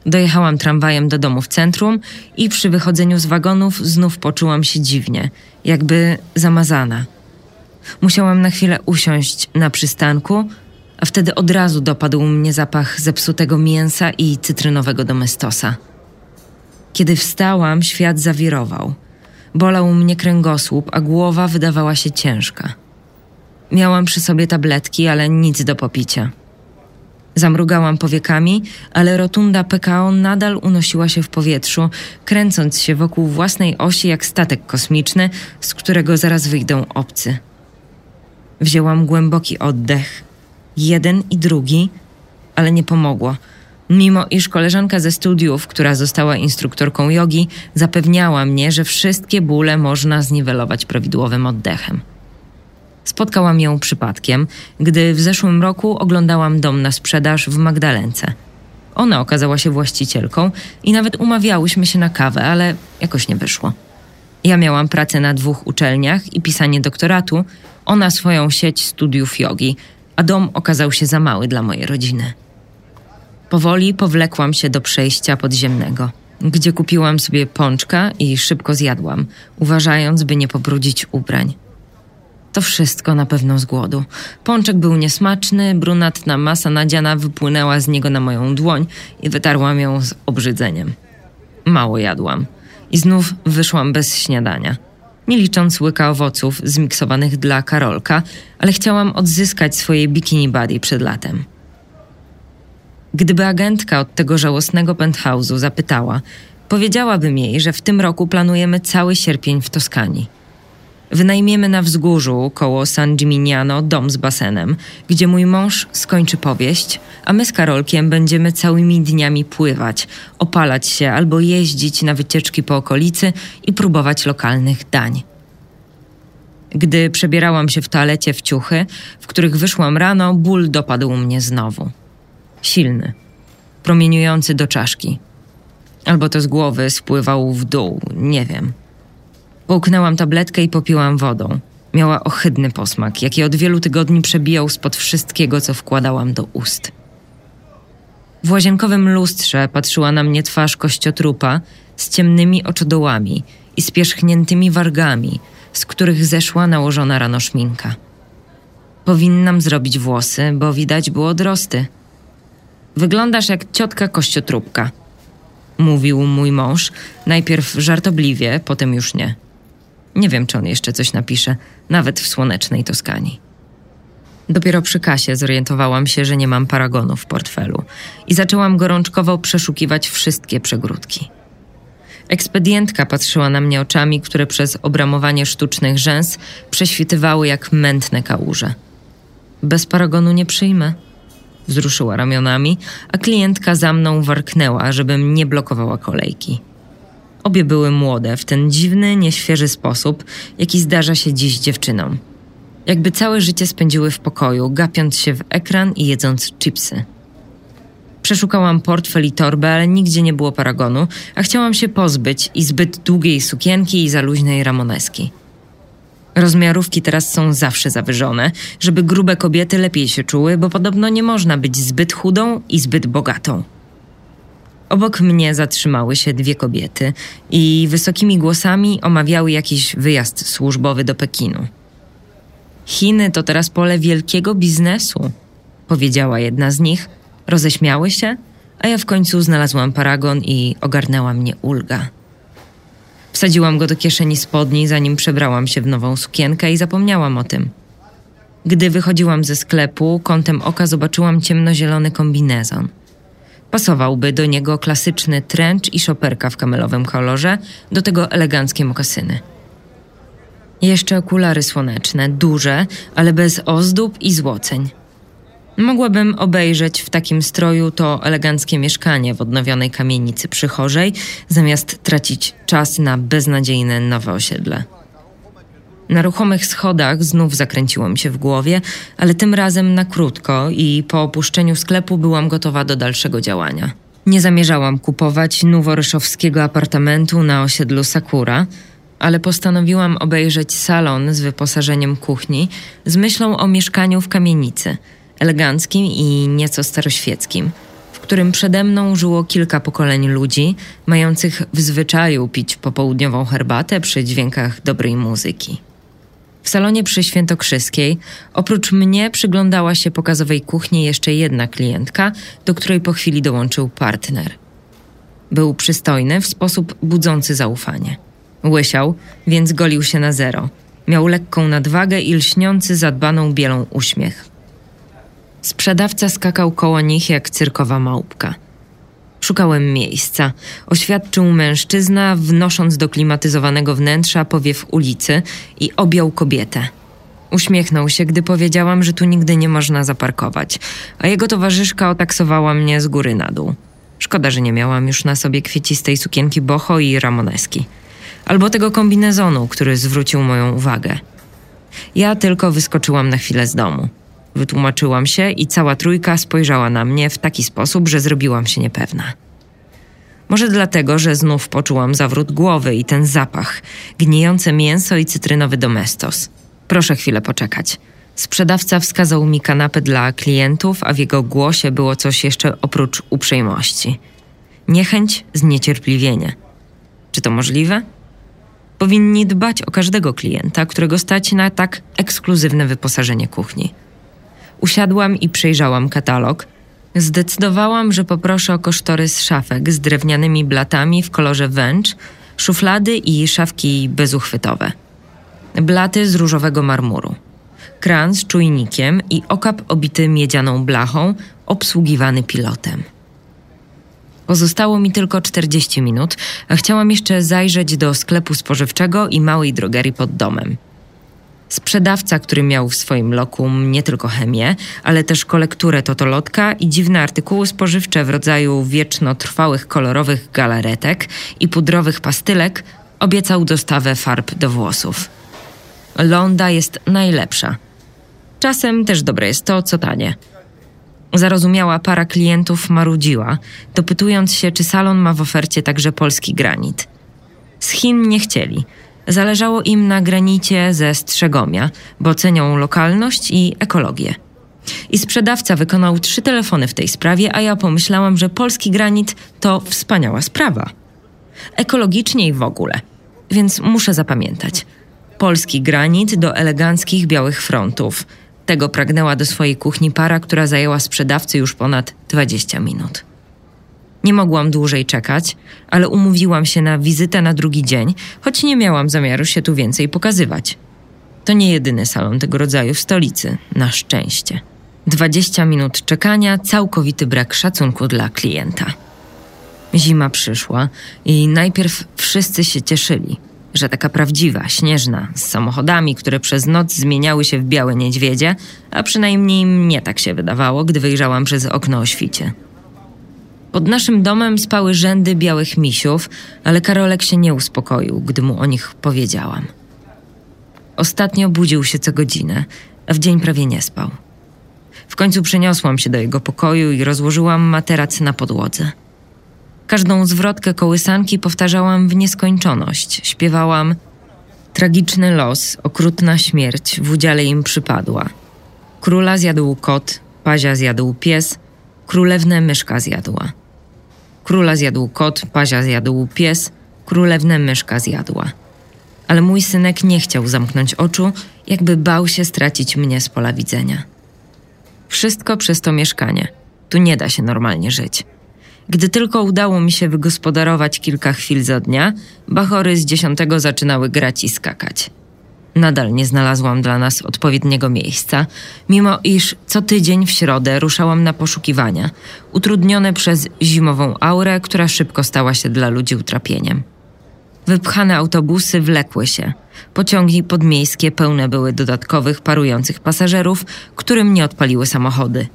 Dojechałam tramwajem do domu w centrum i przy wychodzeniu z wagonów znów poczułam się dziwnie, jakby zamazana. Musiałam na chwilę usiąść na przystanku, a wtedy od razu dopadł mnie zapach zepsutego mięsa i cytrynowego domestosa. Kiedy wstałam, świat zawirował. Bolał mnie kręgosłup, a głowa wydawała się ciężka. Miałam przy sobie tabletki, ale nic do popicia. Zamrugałam powiekami, ale rotunda PKO nadal unosiła się w powietrzu, kręcąc się wokół własnej osi jak statek kosmiczny, z którego zaraz wyjdą obcy. Wzięłam głęboki oddech, jeden i drugi, ale nie pomogło. Mimo iż koleżanka ze studiów, która została instruktorką jogi, zapewniała mnie, że wszystkie bóle można zniwelować prawidłowym oddechem. Spotkałam ją przypadkiem, gdy w zeszłym roku oglądałam dom na sprzedaż w Magdalence. Ona okazała się właścicielką i nawet umawiałyśmy się na kawę, ale jakoś nie wyszło. Ja miałam pracę na dwóch uczelniach i pisanie doktoratu, ona swoją sieć studiów jogi, a dom okazał się za mały dla mojej rodziny. Powoli powlekłam się do przejścia podziemnego, gdzie kupiłam sobie pączka i szybko zjadłam, uważając, by nie pobrudzić ubrań. To wszystko na pewno z głodu. Pączek był niesmaczny, brunatna masa nadziana wypłynęła z niego na moją dłoń i wytarłam ją z obrzydzeniem. Mało jadłam i znów wyszłam bez śniadania. Nie licząc łyka owoców zmiksowanych dla Karolka, ale chciałam odzyskać swoje bikini body przed latem. Gdyby agentka od tego żałosnego penthouse'u zapytała, powiedziałabym jej, że w tym roku planujemy cały sierpień w Toskanii. Wynajmiemy na wzgórzu koło San Gimignano dom z basenem, gdzie mój mąż skończy powieść, a my z Karolkiem będziemy całymi dniami pływać, opalać się albo jeździć na wycieczki po okolicy i próbować lokalnych dań. Gdy przebierałam się w toalecie w ciuchy, w których wyszłam rano, ból dopadł mnie znowu. Silny, promieniujący do czaszki. Albo to z głowy spływał w dół, nie wiem. Połknęłam tabletkę i popiłam wodą. Miała ohydny posmak, jaki od wielu tygodni przebijał spod wszystkiego, co wkładałam do ust. W łazienkowym lustrze patrzyła na mnie twarz kościotrupa z ciemnymi oczodołami i spierzchniętymi wargami, z których zeszła nałożona rano szminka. Powinnam zrobić włosy, bo widać było odrosty. Wyglądasz jak ciotka kościotrupka, mówił mój mąż, najpierw żartobliwie, potem już nie. Nie wiem, czy on jeszcze coś napisze, nawet w słonecznej Toskanii. Dopiero przy kasie zorientowałam się, że nie mam paragonu w portfelu i zaczęłam gorączkowo przeszukiwać wszystkie przegródki. Ekspedientka patrzyła na mnie oczami, które przez obramowanie sztucznych rzęs prześwitywały jak mętne kałuże. Bez paragonu nie przyjmę. Wzruszyła ramionami, a klientka za mną warknęła, żebym nie blokowała kolejki. Obie były młode w ten dziwny, nieświeży sposób, jaki zdarza się dziś dziewczynom. Jakby całe życie spędziły w pokoju, gapiąc się w ekran i jedząc chipsy. Przeszukałam portfel i torbę, ale nigdzie nie było paragonu, a chciałam się pozbyć i zbyt długiej sukienki i za luźnej ramoneski. Rozmiarówki teraz są zawsze zawyżone, żeby grube kobiety lepiej się czuły, bo podobno nie można być zbyt chudą i zbyt bogatą. Obok mnie zatrzymały się dwie kobiety i wysokimi głosami omawiały jakiś wyjazd służbowy do Pekinu. Chiny to teraz pole wielkiego biznesu, powiedziała jedna z nich. Roześmiały się, a ja w końcu znalazłam paragon i ogarnęła mnie ulga. Wsadziłam go do kieszeni spodni, zanim przebrałam się w nową sukienkę i zapomniałam o tym. Gdy wychodziłam ze sklepu, kątem oka zobaczyłam ciemnozielony kombinezon. Pasowałby do niego klasyczny trench i szoperka w kamelowym kolorze, do tego eleganckie mokasyny. Jeszcze okulary słoneczne, duże, ale bez ozdób i złoceń. Mogłabym obejrzeć w takim stroju to eleganckie mieszkanie w odnowionej kamienicy przychorzej, zamiast tracić czas na beznadziejne nowe osiedle. Na ruchomych schodach znów zakręciło mi się w głowie, ale tym razem na krótko i po opuszczeniu sklepu byłam gotowa do dalszego działania. Nie zamierzałam kupować noworyszowskiego apartamentu na osiedlu Sakura, ale postanowiłam obejrzeć salon z wyposażeniem kuchni z myślą o mieszkaniu w kamienicy, eleganckim i nieco staroświeckim, w którym przede mną żyło kilka pokoleń ludzi, mających w zwyczaju pić popołudniową herbatę przy dźwiękach dobrej muzyki. W salonie przy Świętokrzyskiej oprócz mnie przyglądała się pokazowej kuchni jeszcze jedna klientka, do której po chwili dołączył partner. Był przystojny w sposób budzący zaufanie. Łysiał, więc golił się na zero. Miał lekką nadwagę i lśniący zadbaną bielą uśmiech. Sprzedawca skakał koło nich jak cyrkowa małpka. Szukałem miejsca, oświadczył mężczyzna, wnosząc do klimatyzowanego wnętrza powiew ulicy i objął kobietę. Uśmiechnął się, gdy powiedziałam, że tu nigdy nie można zaparkować, a jego towarzyszka otaksowała mnie z góry na dół. Szkoda, że nie miałam już na sobie kwiecistej sukienki boho i ramoneski albo tego kombinezonu, który zwrócił moją uwagę. Ja tylko wyskoczyłam na chwilę z domu. Wytłumaczyłam się i cała trójka spojrzała na mnie w taki sposób, że zrobiłam się niepewna. Może dlatego, że znów poczułam zawrót głowy i ten zapach, gnijące mięso i cytrynowy domestos. Proszę chwilę poczekać. Sprzedawca wskazał mi kanapę dla klientów, a w jego głosie było coś jeszcze oprócz uprzejmości. Niechęć, zniecierpliwienie. Czy to możliwe? Powinni dbać o każdego klienta, którego stać na tak ekskluzywne wyposażenie kuchni. Usiadłam i przejrzałam katalog. Zdecydowałam, że poproszę o kosztorys szafek z drewnianymi blatami w kolorze węcz, szuflady i szafki bezuchwytowe. Blaty z różowego marmuru. Kran z czujnikiem i okap obity miedzianą blachą, obsługiwany pilotem. Pozostało mi tylko 40 minut, a chciałam jeszcze zajrzeć do sklepu spożywczego i małej drogerii pod domem. Sprzedawca, który miał w swoim lokum nie tylko chemię, ale też kolekturę totolotka i dziwne artykuły spożywcze w rodzaju wiecznotrwałych kolorowych galaretek i pudrowych pastylek, obiecał dostawę farb do włosów. Londa jest najlepsza. Czasem też dobre jest to, co tanie – Zarozumiała para klientów marudziła, dopytując się, czy salon ma w ofercie także polski granit. Z Chin nie chcieli. Zależało im na granicie ze Strzegomia, bo cenią lokalność i ekologię. I sprzedawca wykonał trzy telefony w tej sprawie, a ja pomyślałam, że polski granit to wspaniała sprawa. Ekologicznie i w ogóle. Więc muszę zapamiętać. Polski granit do eleganckich białych frontów. Tego pragnęła do swojej kuchni para, która zajęła sprzedawcy już ponad 20 minut. Nie mogłam dłużej czekać, ale umówiłam się na wizytę na drugi dzień, choć nie miałam zamiaru się tu więcej pokazywać. To nie jedyny salon tego rodzaju w stolicy, na szczęście. 20 minut czekania, całkowity brak szacunku dla klienta. Zima przyszła i najpierw wszyscy się cieszyli, że taka prawdziwa, śnieżna, z samochodami, które przez noc zmieniały się w białe niedźwiedzie, a przynajmniej mnie tak się wydawało, gdy wyjrzałam przez okno o świcie. Pod naszym domem spały rzędy białych misiów, ale Karolek się nie uspokoił, gdy mu o nich powiedziałam. Ostatnio budził się co godzinę, a w dzień prawie nie spał. W końcu przeniosłam się do jego pokoju i rozłożyłam materac na podłodze. Każdą zwrotkę kołysanki powtarzałam w nieskończoność. Śpiewałam Tragiczny los, okrutna śmierć w udziale im przypadła. Króla zjadł kot, pazia zjadł pies, królewnę myszka zjadła. Króla zjadł kot, pazia zjadł pies, królewnę myszka zjadła. Ale mój synek nie chciał zamknąć oczu, jakby bał się stracić mnie z pola widzenia. Wszystko przez to mieszkanie. Tu nie da się normalnie żyć. Gdy tylko udało mi się wygospodarować kilka chwil za dnia, bachory z dziesiątego zaczynały grać i skakać. Nadal nie znalazłam dla nas odpowiedniego miejsca, mimo iż co tydzień w środę ruszałam na poszukiwania, utrudnione przez zimową aurę, która szybko stała się dla ludzi utrapieniem. Wypchane autobusy wlekły się. Pociągi podmiejskie pełne były dodatkowych parujących pasażerów, którym nie odpaliły samochody.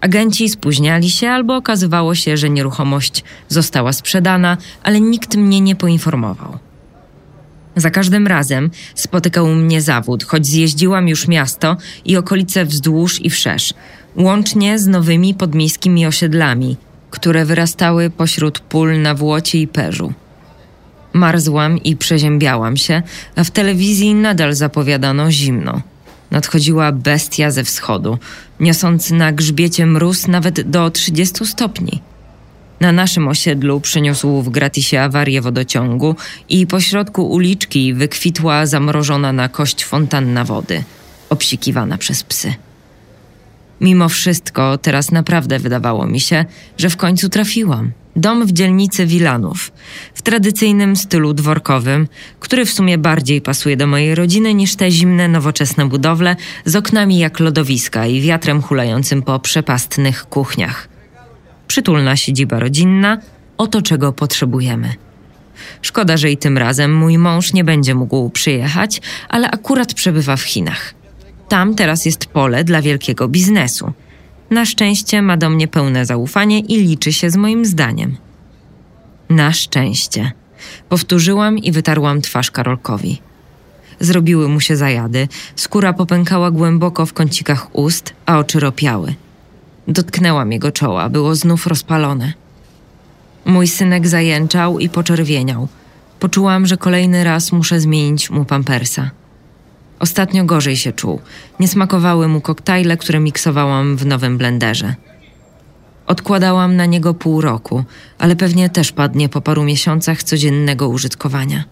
Agenci spóźniali się albo okazywało się, że nieruchomość została sprzedana, ale nikt mnie nie poinformował. Za każdym razem spotykał mnie zawód, choć zjeździłam już miasto i okolice wzdłuż i wszerz, łącznie z nowymi podmiejskimi osiedlami, które wyrastały pośród pól na Włocie i Perzu. Marzłam i przeziębiałam się, a w telewizji nadal zapowiadano zimno. Nadchodziła bestia ze wschodu, niosąc na grzbiecie mróz nawet do 30 stopni. Na naszym osiedlu przyniósł w gratisie awarię wodociągu i pośrodku uliczki wykwitła zamrożona na kość fontanna wody, obsikiwana przez psy. Mimo wszystko, teraz naprawdę wydawało mi się, że w końcu trafiłam. Dom w dzielnicy Wilanów, w tradycyjnym stylu dworkowym, który w sumie bardziej pasuje do mojej rodziny niż te zimne, nowoczesne budowle z oknami jak lodowiska i wiatrem hulającym po przepastnych kuchniach. Przytulna siedziba rodzinna, oto czego potrzebujemy. Szkoda, że i tym razem mój mąż nie będzie mógł przyjechać, ale akurat przebywa w Chinach. Tam teraz jest pole dla wielkiego biznesu. Na szczęście ma do mnie pełne zaufanie i liczy się z moim zdaniem. Na szczęście. Powtórzyłam i wytarłam twarz Karolkowi. Zrobiły mu się zajady, skóra popękała głęboko w kącikach ust, a oczy ropiały. Dotknęłam jego czoła, było znów rozpalone. Mój synek zajęczał i poczerwieniał. Poczułam, że kolejny raz muszę zmienić mu pampersa. Ostatnio gorzej się czuł. Nie smakowały mu koktajle, które miksowałam w nowym blenderze. Odkładałam na niego pół roku, ale pewnie też padnie po paru miesiącach codziennego użytkowania.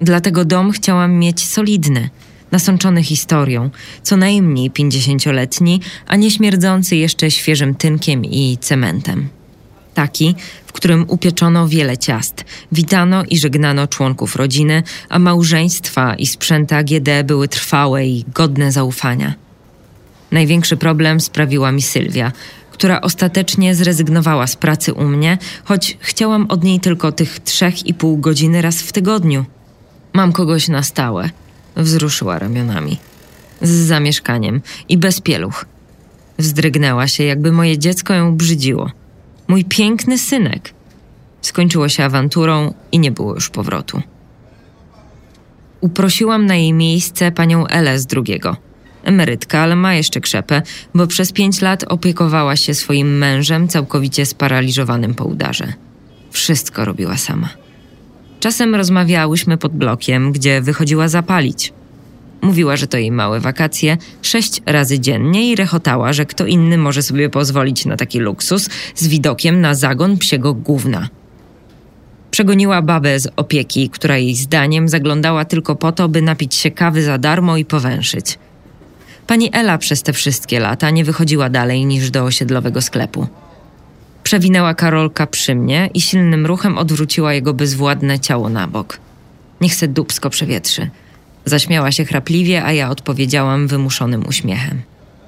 Dlatego dom chciałam mieć solidny, nasączony historią, co najmniej pięćdziesięcioletni, a nie śmierdzący jeszcze świeżym tynkiem i cementem taki, w którym upieczono wiele ciast, witano i żegnano członków rodziny, a małżeństwa i sprzęty AGD były trwałe i godne zaufania. Największy problem sprawiła mi Sylwia, która ostatecznie zrezygnowała z pracy u mnie, choć chciałam od niej tylko tych trzech i pół godziny raz w tygodniu. Mam kogoś na stałe, wzruszyła ramionami. Z zamieszkaniem i bez pieluch. Wzdrygnęła się, jakby moje dziecko ją brzydziło. Mój piękny synek. Skończyło się awanturą i nie było już powrotu. Uprosiłam na jej miejsce panią Elę z drugiego. Emerytka, ale ma jeszcze krzepę, bo przez pięć lat opiekowała się swoim mężem całkowicie sparaliżowanym po udarze. Wszystko robiła sama. Czasem rozmawiałyśmy pod blokiem, gdzie wychodziła zapalić. Mówiła, że to jej małe wakacje, sześć razy dziennie i rechotała, że kto inny może sobie pozwolić na taki luksus z widokiem na zagon psiego gówna. Przegoniła babę z opieki, która jej zdaniem zaglądała tylko po to, by napić się kawy za darmo i powęszyć. Pani Ela przez te wszystkie lata nie wychodziła dalej niż do osiedlowego sklepu. Przewinęła Karolka przy mnie i silnym ruchem odwróciła jego bezwładne ciało na bok. Niech se dubsko przewietrzy. Zaśmiała się chrapliwie, a ja odpowiedziałam wymuszonym uśmiechem.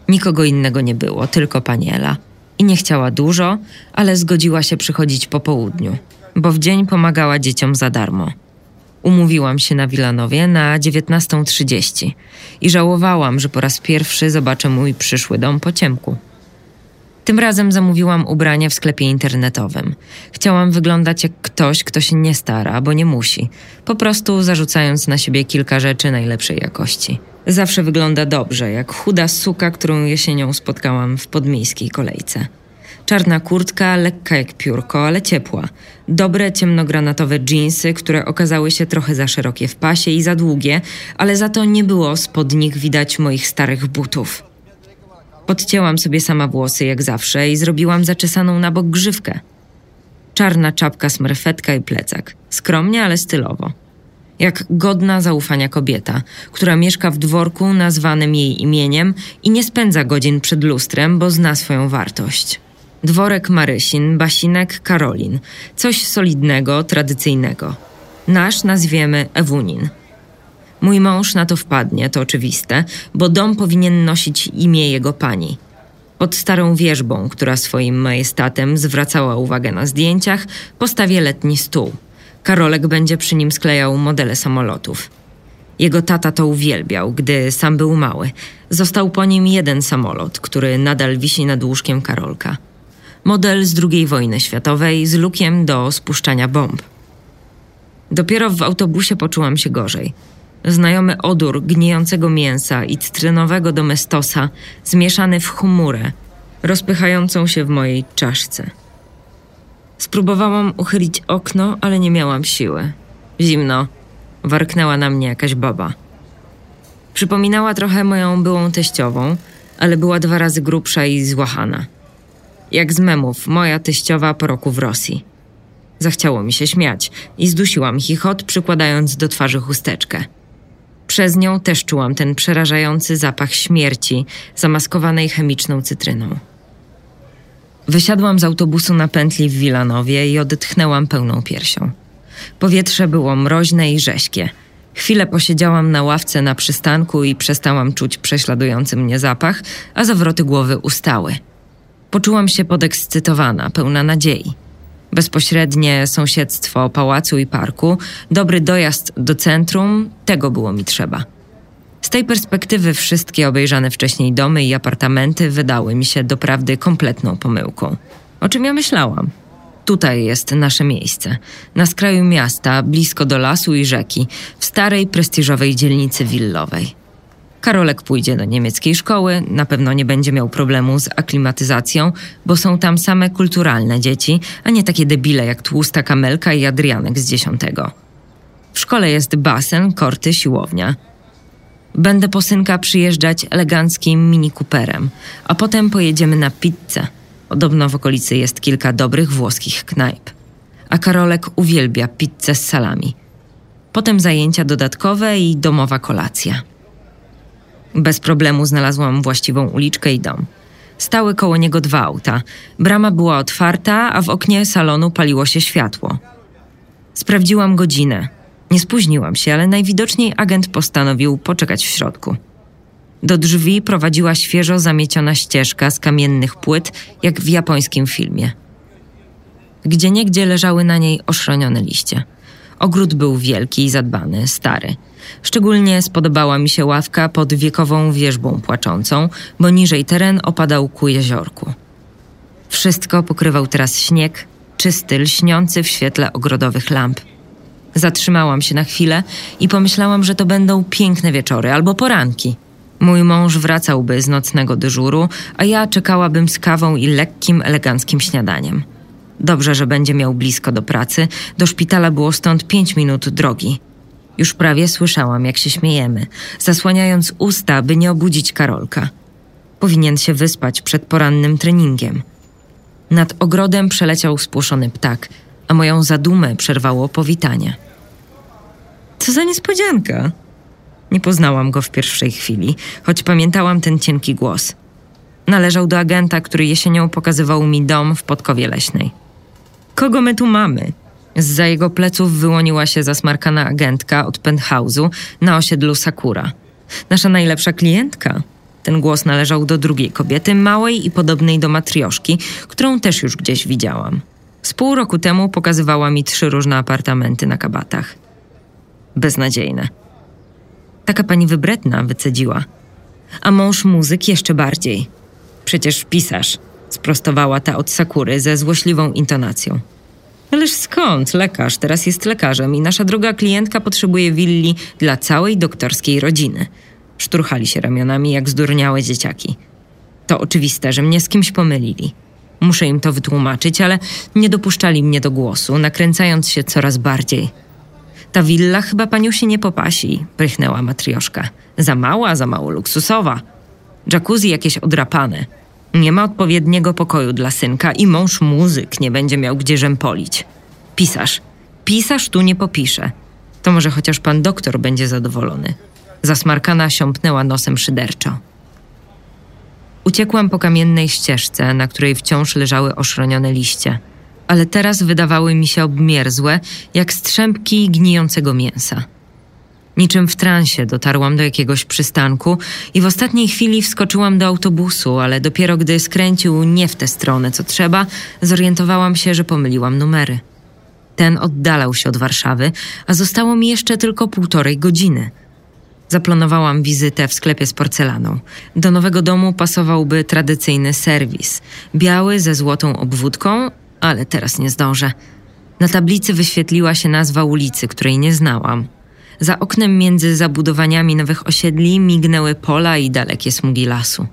Nikogo innego nie było, tylko pani Ela. I nie chciała dużo, ale zgodziła się przychodzić po południu, bo w dzień pomagała dzieciom za darmo. Umówiłam się na Wilanowie na 19.30 i żałowałam, że po raz pierwszy zobaczę mój przyszły dom po ciemku. Tym razem zamówiłam ubranie w sklepie internetowym. Chciałam wyglądać jak ktoś, kto się nie stara, bo nie musi, po prostu zarzucając na siebie kilka rzeczy najlepszej jakości. Zawsze wygląda dobrze, jak chuda suka, którą jesienią spotkałam w podmiejskiej kolejce. Czarna kurtka, lekka jak piórko, ale ciepła. Dobre ciemnogranatowe dżinsy, które okazały się trochę za szerokie w pasie i za długie, ale za to nie było spod nich widać moich starych butów. Podcięłam sobie sama włosy jak zawsze i zrobiłam zaczesaną na bok grzywkę. Czarna czapka, smerfetka i plecak. Skromnie, ale stylowo. Jak godna zaufania kobieta, która mieszka w dworku nazwanym jej imieniem i nie spędza godzin przed lustrem, bo zna swoją wartość. Dworek Marysin, Basinek, Karolin. Coś solidnego, tradycyjnego. Nasz nazwiemy Ewunin. Mój mąż na to wpadnie, to oczywiste, bo dom powinien nosić imię jego pani. Pod starą wierzbą, która swoim majestatem zwracała uwagę na zdjęciach, postawię letni stół. Karolek będzie przy nim sklejał modele samolotów. Jego tata to uwielbiał, gdy sam był mały. Został po nim jeden samolot, który nadal wisi nad łóżkiem Karolka. Model z II wojny światowej z lukiem do spuszczania bomb. Dopiero w autobusie poczułam się gorzej. Znajomy odór gnijącego mięsa i cytrynowego domestosa zmieszany w chmurę, rozpychającą się w mojej czaszce. Spróbowałam uchylić okno, ale nie miałam siły. Zimno. Warknęła na mnie jakaś baba. Przypominała trochę moją byłą teściową, ale była dwa razy grubsza i złachana. Jak z memów, moja teściowa po roku w Rosji. Zachciało mi się śmiać i zdusiłam chichot, przykładając do twarzy chusteczkę. Przez nią też czułam ten przerażający zapach śmierci, zamaskowanej chemiczną cytryną. Wysiadłam z autobusu na pętli w Wilanowie i odetchnęłam pełną piersią. Powietrze było mroźne i rześkie. Chwilę posiedziałam na ławce na przystanku i przestałam czuć prześladujący mnie zapach, a zawroty głowy ustały. Poczułam się podekscytowana, pełna nadziei. Bezpośrednie sąsiedztwo pałacu i parku, dobry dojazd do centrum, tego było mi trzeba. Z tej perspektywy wszystkie obejrzane wcześniej domy i apartamenty wydały mi się doprawdy kompletną pomyłką. O czym ja myślałam? Tutaj jest nasze miejsce. Na skraju miasta, blisko do lasu i rzeki, w starej, prestiżowej dzielnicy willowej. Karolek pójdzie do niemieckiej szkoły, na pewno nie będzie miał problemu z aklimatyzacją, bo są tam same kulturalne dzieci, a nie takie debile jak tłusta kamelka i Adrianek z dziesiątego. W szkole jest basen, korty, siłownia. Będę po synka przyjeżdżać eleganckim mini Cooperem, a potem pojedziemy na pizzę. Podobno w okolicy jest kilka dobrych włoskich knajp. A Karolek uwielbia pizzę z salami. Potem zajęcia dodatkowe i domowa kolacja. Bez problemu znalazłam właściwą uliczkę i dom. Stały koło niego dwa auta. Brama była otwarta, a w oknie salonu paliło się światło. Sprawdziłam godzinę. Nie spóźniłam się, ale najwidoczniej agent postanowił poczekać w środku. Do drzwi prowadziła świeżo zamieciona ścieżka z kamiennych płyt, jak w japońskim filmie. Gdzie niegdzie leżały na niej oszronione liście. Ogród był wielki i zadbany, stary – Szczególnie spodobała mi się ławka pod wiekową wierzbą płaczącą, bo niżej teren opadał ku jeziorku. Wszystko pokrywał teraz śnieg, czysty, lśniący w świetle ogrodowych lamp. Zatrzymałam się na chwilę i pomyślałam, że to będą piękne wieczory albo poranki. Mój mąż wracałby z nocnego dyżuru, a ja czekałabym z kawą i lekkim, eleganckim śniadaniem. Dobrze, że będzie miał blisko do pracy. Do szpitala było stąd pięć minut drogi. Już prawie słyszałam, jak się śmiejemy, zasłaniając usta, by nie obudzić Karolka. Powinien się wyspać przed porannym treningiem. Nad ogrodem przeleciał spłoszony ptak, a moją zadumę przerwało powitanie. Co za niespodzianka! Nie poznałam go w pierwszej chwili, choć pamiętałam ten cienki głos. Należał do agenta, który jesienią pokazywał mi dom w Podkowie Leśnej. Kogo my tu mamy? Zza jego pleców wyłoniła się zasmarkana agentka od penthouse'u na osiedlu Sakura. Nasza najlepsza klientka. Ten głos należał do drugiej kobiety, małej i podobnej do matrioszki, którą też już gdzieś widziałam. Z pół roku temu pokazywała mi trzy różne apartamenty na kabatach. Beznadziejne. Taka pani wybredna, wycedziła. A mąż muzyk jeszcze bardziej. Przecież pisarz, sprostowała ta od Sakury ze złośliwą intonacją. Ależ skąd? Lekarz teraz jest lekarzem i nasza droga klientka potrzebuje willi dla całej doktorskiej rodziny. Szturchali się ramionami jak zdurniałe dzieciaki. To oczywiste, że mnie z kimś pomylili. Muszę im to wytłumaczyć, ale nie dopuszczali mnie do głosu, nakręcając się coraz bardziej. Ta willa chyba paniu się nie popasi, prychnęła matrioszka. Za mała, za mało luksusowa. Jacuzzi jakieś odrapane. Nie ma odpowiedniego pokoju dla synka i mąż muzyk nie będzie miał gdzie rzępolić. Pisarz. Pisarz tu nie popisze. To może chociaż pan doktor będzie zadowolony. Zasmarkana siąpnęła nosem szyderczo. Uciekłam po kamiennej ścieżce, na której wciąż leżały oszronione liście, ale teraz wydawały mi się obmierzłe, jak strzępki gnijącego mięsa. Niczym w transie dotarłam do jakiegoś przystanku i w ostatniej chwili wskoczyłam do autobusu, ale dopiero gdy skręcił nie w tę stronę, co trzeba, zorientowałam się, że pomyliłam numery. Ten oddalał się od Warszawy, a zostało mi jeszcze tylko półtorej godziny. Zaplanowałam wizytę w sklepie z porcelaną. Do nowego domu pasowałby tradycyjny serwis. Biały ze złotą obwódką, ale teraz nie zdążę. Na tablicy wyświetliła się nazwa ulicy, której nie znałam – za oknem między zabudowaniami nowych osiedli mignęły pola i dalekie smugi lasu.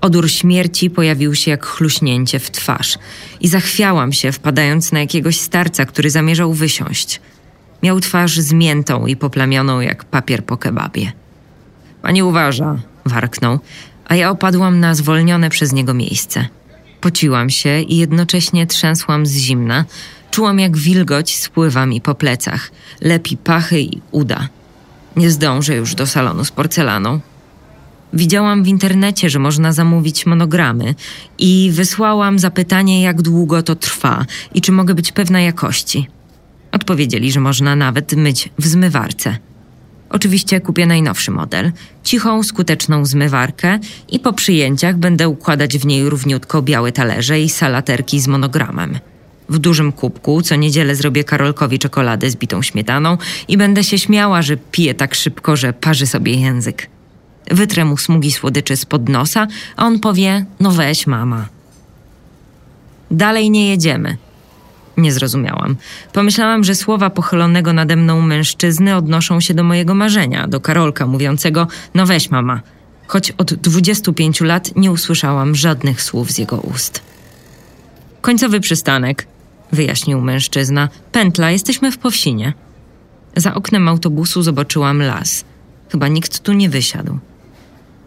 Odór śmierci pojawił się jak chluśnięcie w twarz i zachwiałam się, wpadając na jakiegoś starca, który zamierzał wysiąść. Miał twarz zmiętą i poplamioną jak papier po kebabie. Pani uważa, warknął, a ja opadłam na zwolnione przez niego miejsce. Pociłam się i jednocześnie trzęsłam z zimna, Czułam, jak wilgoć spływa mi po plecach, lepi pachy i uda. Nie zdążę już do salonu z porcelaną. Widziałam w internecie, że można zamówić monogramy i wysłałam zapytanie, jak długo to trwa i czy mogę być pewna jakości. Odpowiedzieli, że można nawet myć w zmywarce. Oczywiście kupię najnowszy model, cichą, skuteczną zmywarkę i po przyjęciach będę układać w niej równiutko białe talerze i salaterki z monogramem. W dużym kubku co niedzielę zrobię Karolkowi czekoladę z bitą śmietaną i będę się śmiała, że pije tak szybko, że parzy sobie język. Wytrę mu smugi słodyczy spod nosa, a on powie: No weź, mama. Dalej nie jedziemy. Nie zrozumiałam. Pomyślałam, że słowa pochylonego nade mną mężczyzny odnoszą się do mojego marzenia, do Karolka mówiącego: No weź, mama. Choć od 25 lat nie usłyszałam żadnych słów z jego ust. Końcowy przystanek wyjaśnił mężczyzna. Pętla, jesteśmy w Powsinie. Za oknem autobusu zobaczyłam las. Chyba nikt tu nie wysiadł.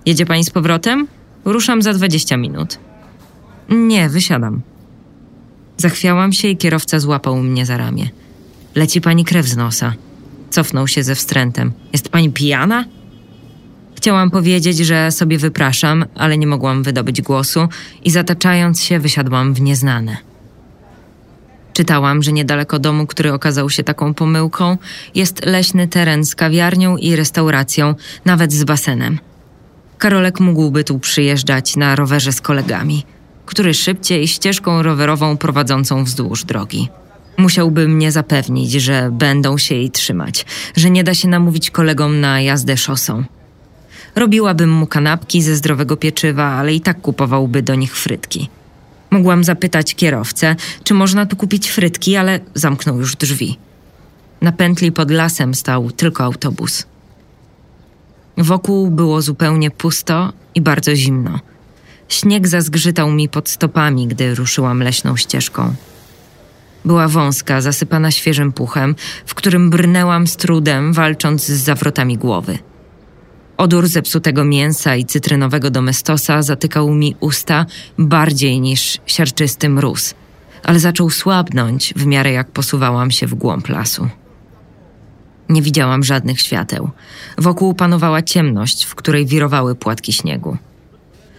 Jedzie pani z powrotem? Ruszam za dwadzieścia minut. Nie, wysiadam. Zachwiałam się i kierowca złapał mnie za ramię. Leci pani krew z nosa. Cofnął się ze wstrętem. Jest pani pijana? Chciałam powiedzieć, że sobie wypraszam, ale nie mogłam wydobyć głosu i zataczając się wysiadłam w nieznane. Czytałam, że niedaleko domu, który okazał się taką pomyłką, jest leśny teren z kawiarnią i restauracją, nawet z basenem. Karolek mógłby tu przyjeżdżać na rowerze z kolegami, który szybciej ścieżką rowerową prowadzącą wzdłuż drogi. Musiałby mnie zapewnić, że będą się jej trzymać, że nie da się namówić kolegom na jazdę szosą. Robiłabym mu kanapki ze zdrowego pieczywa, ale i tak kupowałby do nich frytki. Mogłam zapytać kierowcę, czy można tu kupić frytki, ale zamknął już drzwi. Na pętli pod lasem stał tylko autobus. Wokół było zupełnie pusto i bardzo zimno. Śnieg zazgrzytał mi pod stopami, gdy ruszyłam leśną ścieżką. Była wąska, zasypana świeżym puchem, w którym brnęłam z trudem, walcząc z zawrotami głowy. Odór zepsutego mięsa i cytrynowego domestosa zatykał mi usta bardziej niż siarczysty mróz, ale zaczął słabnąć w miarę jak posuwałam się w głąb lasu. Nie widziałam żadnych świateł. Wokół panowała ciemność, w której wirowały płatki śniegu.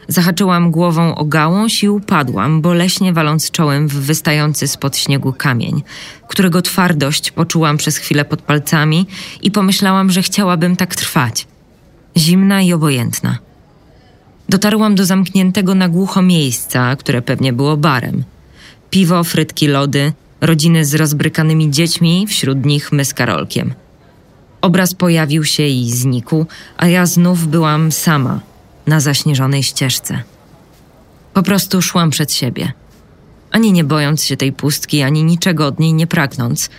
Zahaczyłam głową o gałąź i upadłam, boleśnie waląc czołem w wystający spod śniegu kamień, którego twardość poczułam przez chwilę pod palcami i pomyślałam, że chciałabym tak trwać. Zimna i obojętna. Dotarłam do zamkniętego na głucho miejsca, które pewnie było barem. Piwo, frytki, lody, rodziny z rozbrykanymi dziećmi, wśród nich my z Karolkiem. Obraz pojawił się i znikł, a ja znów byłam sama – na zaśnieżonej ścieżce. Po prostu szłam przed siebie, ani nie bojąc się tej pustki, ani niczego od niej nie pragnąc,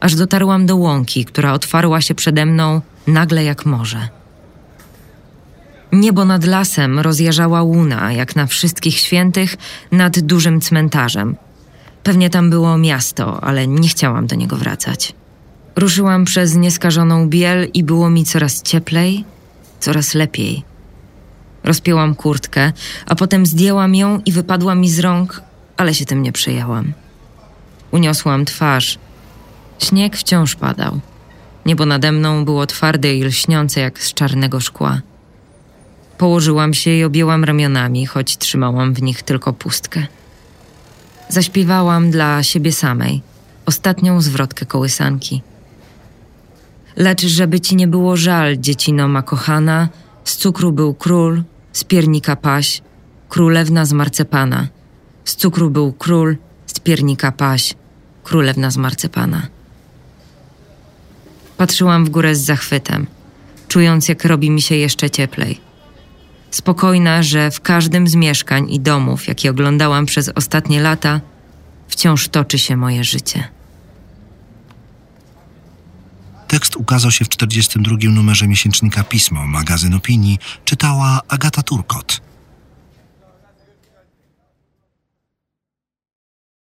aż dotarłam do łąki, która otwarła się przede mną nagle jak morze. Niebo nad lasem rozjeżała łuna, jak na wszystkich świętych, nad dużym cmentarzem. Pewnie tam było miasto, ale nie chciałam do niego wracać. Ruszyłam przez nieskażoną biel i było mi coraz cieplej, coraz lepiej. Rozpięłam kurtkę, a potem zdjęłam ją i wypadła mi z rąk, ale się tym nie przejęłam. Uniosłam twarz. Śnieg wciąż padał. Niebo nade mną było twarde i lśniące jak z czarnego szkła. Położyłam się i objęłam ramionami, choć trzymałam w nich tylko pustkę. Zaśpiewałam dla siebie samej ostatnią zwrotkę kołysanki. Lecz żeby ci nie było żal, dziecino ma kochana, z cukru był król, z piernika paś, królewna z marcepana. Z cukru był król, z piernika paś, królewna z marcepana. Patrzyłam w górę z zachwytem, czując jak robi mi się jeszcze cieplej. Spokojna, że w każdym z mieszkań i domów, jakie oglądałam przez ostatnie lata, wciąż toczy się moje życie. Tekst ukazał się w 42 numerze miesięcznika Pismo, magazyn opinii, czytała Agata Turkot.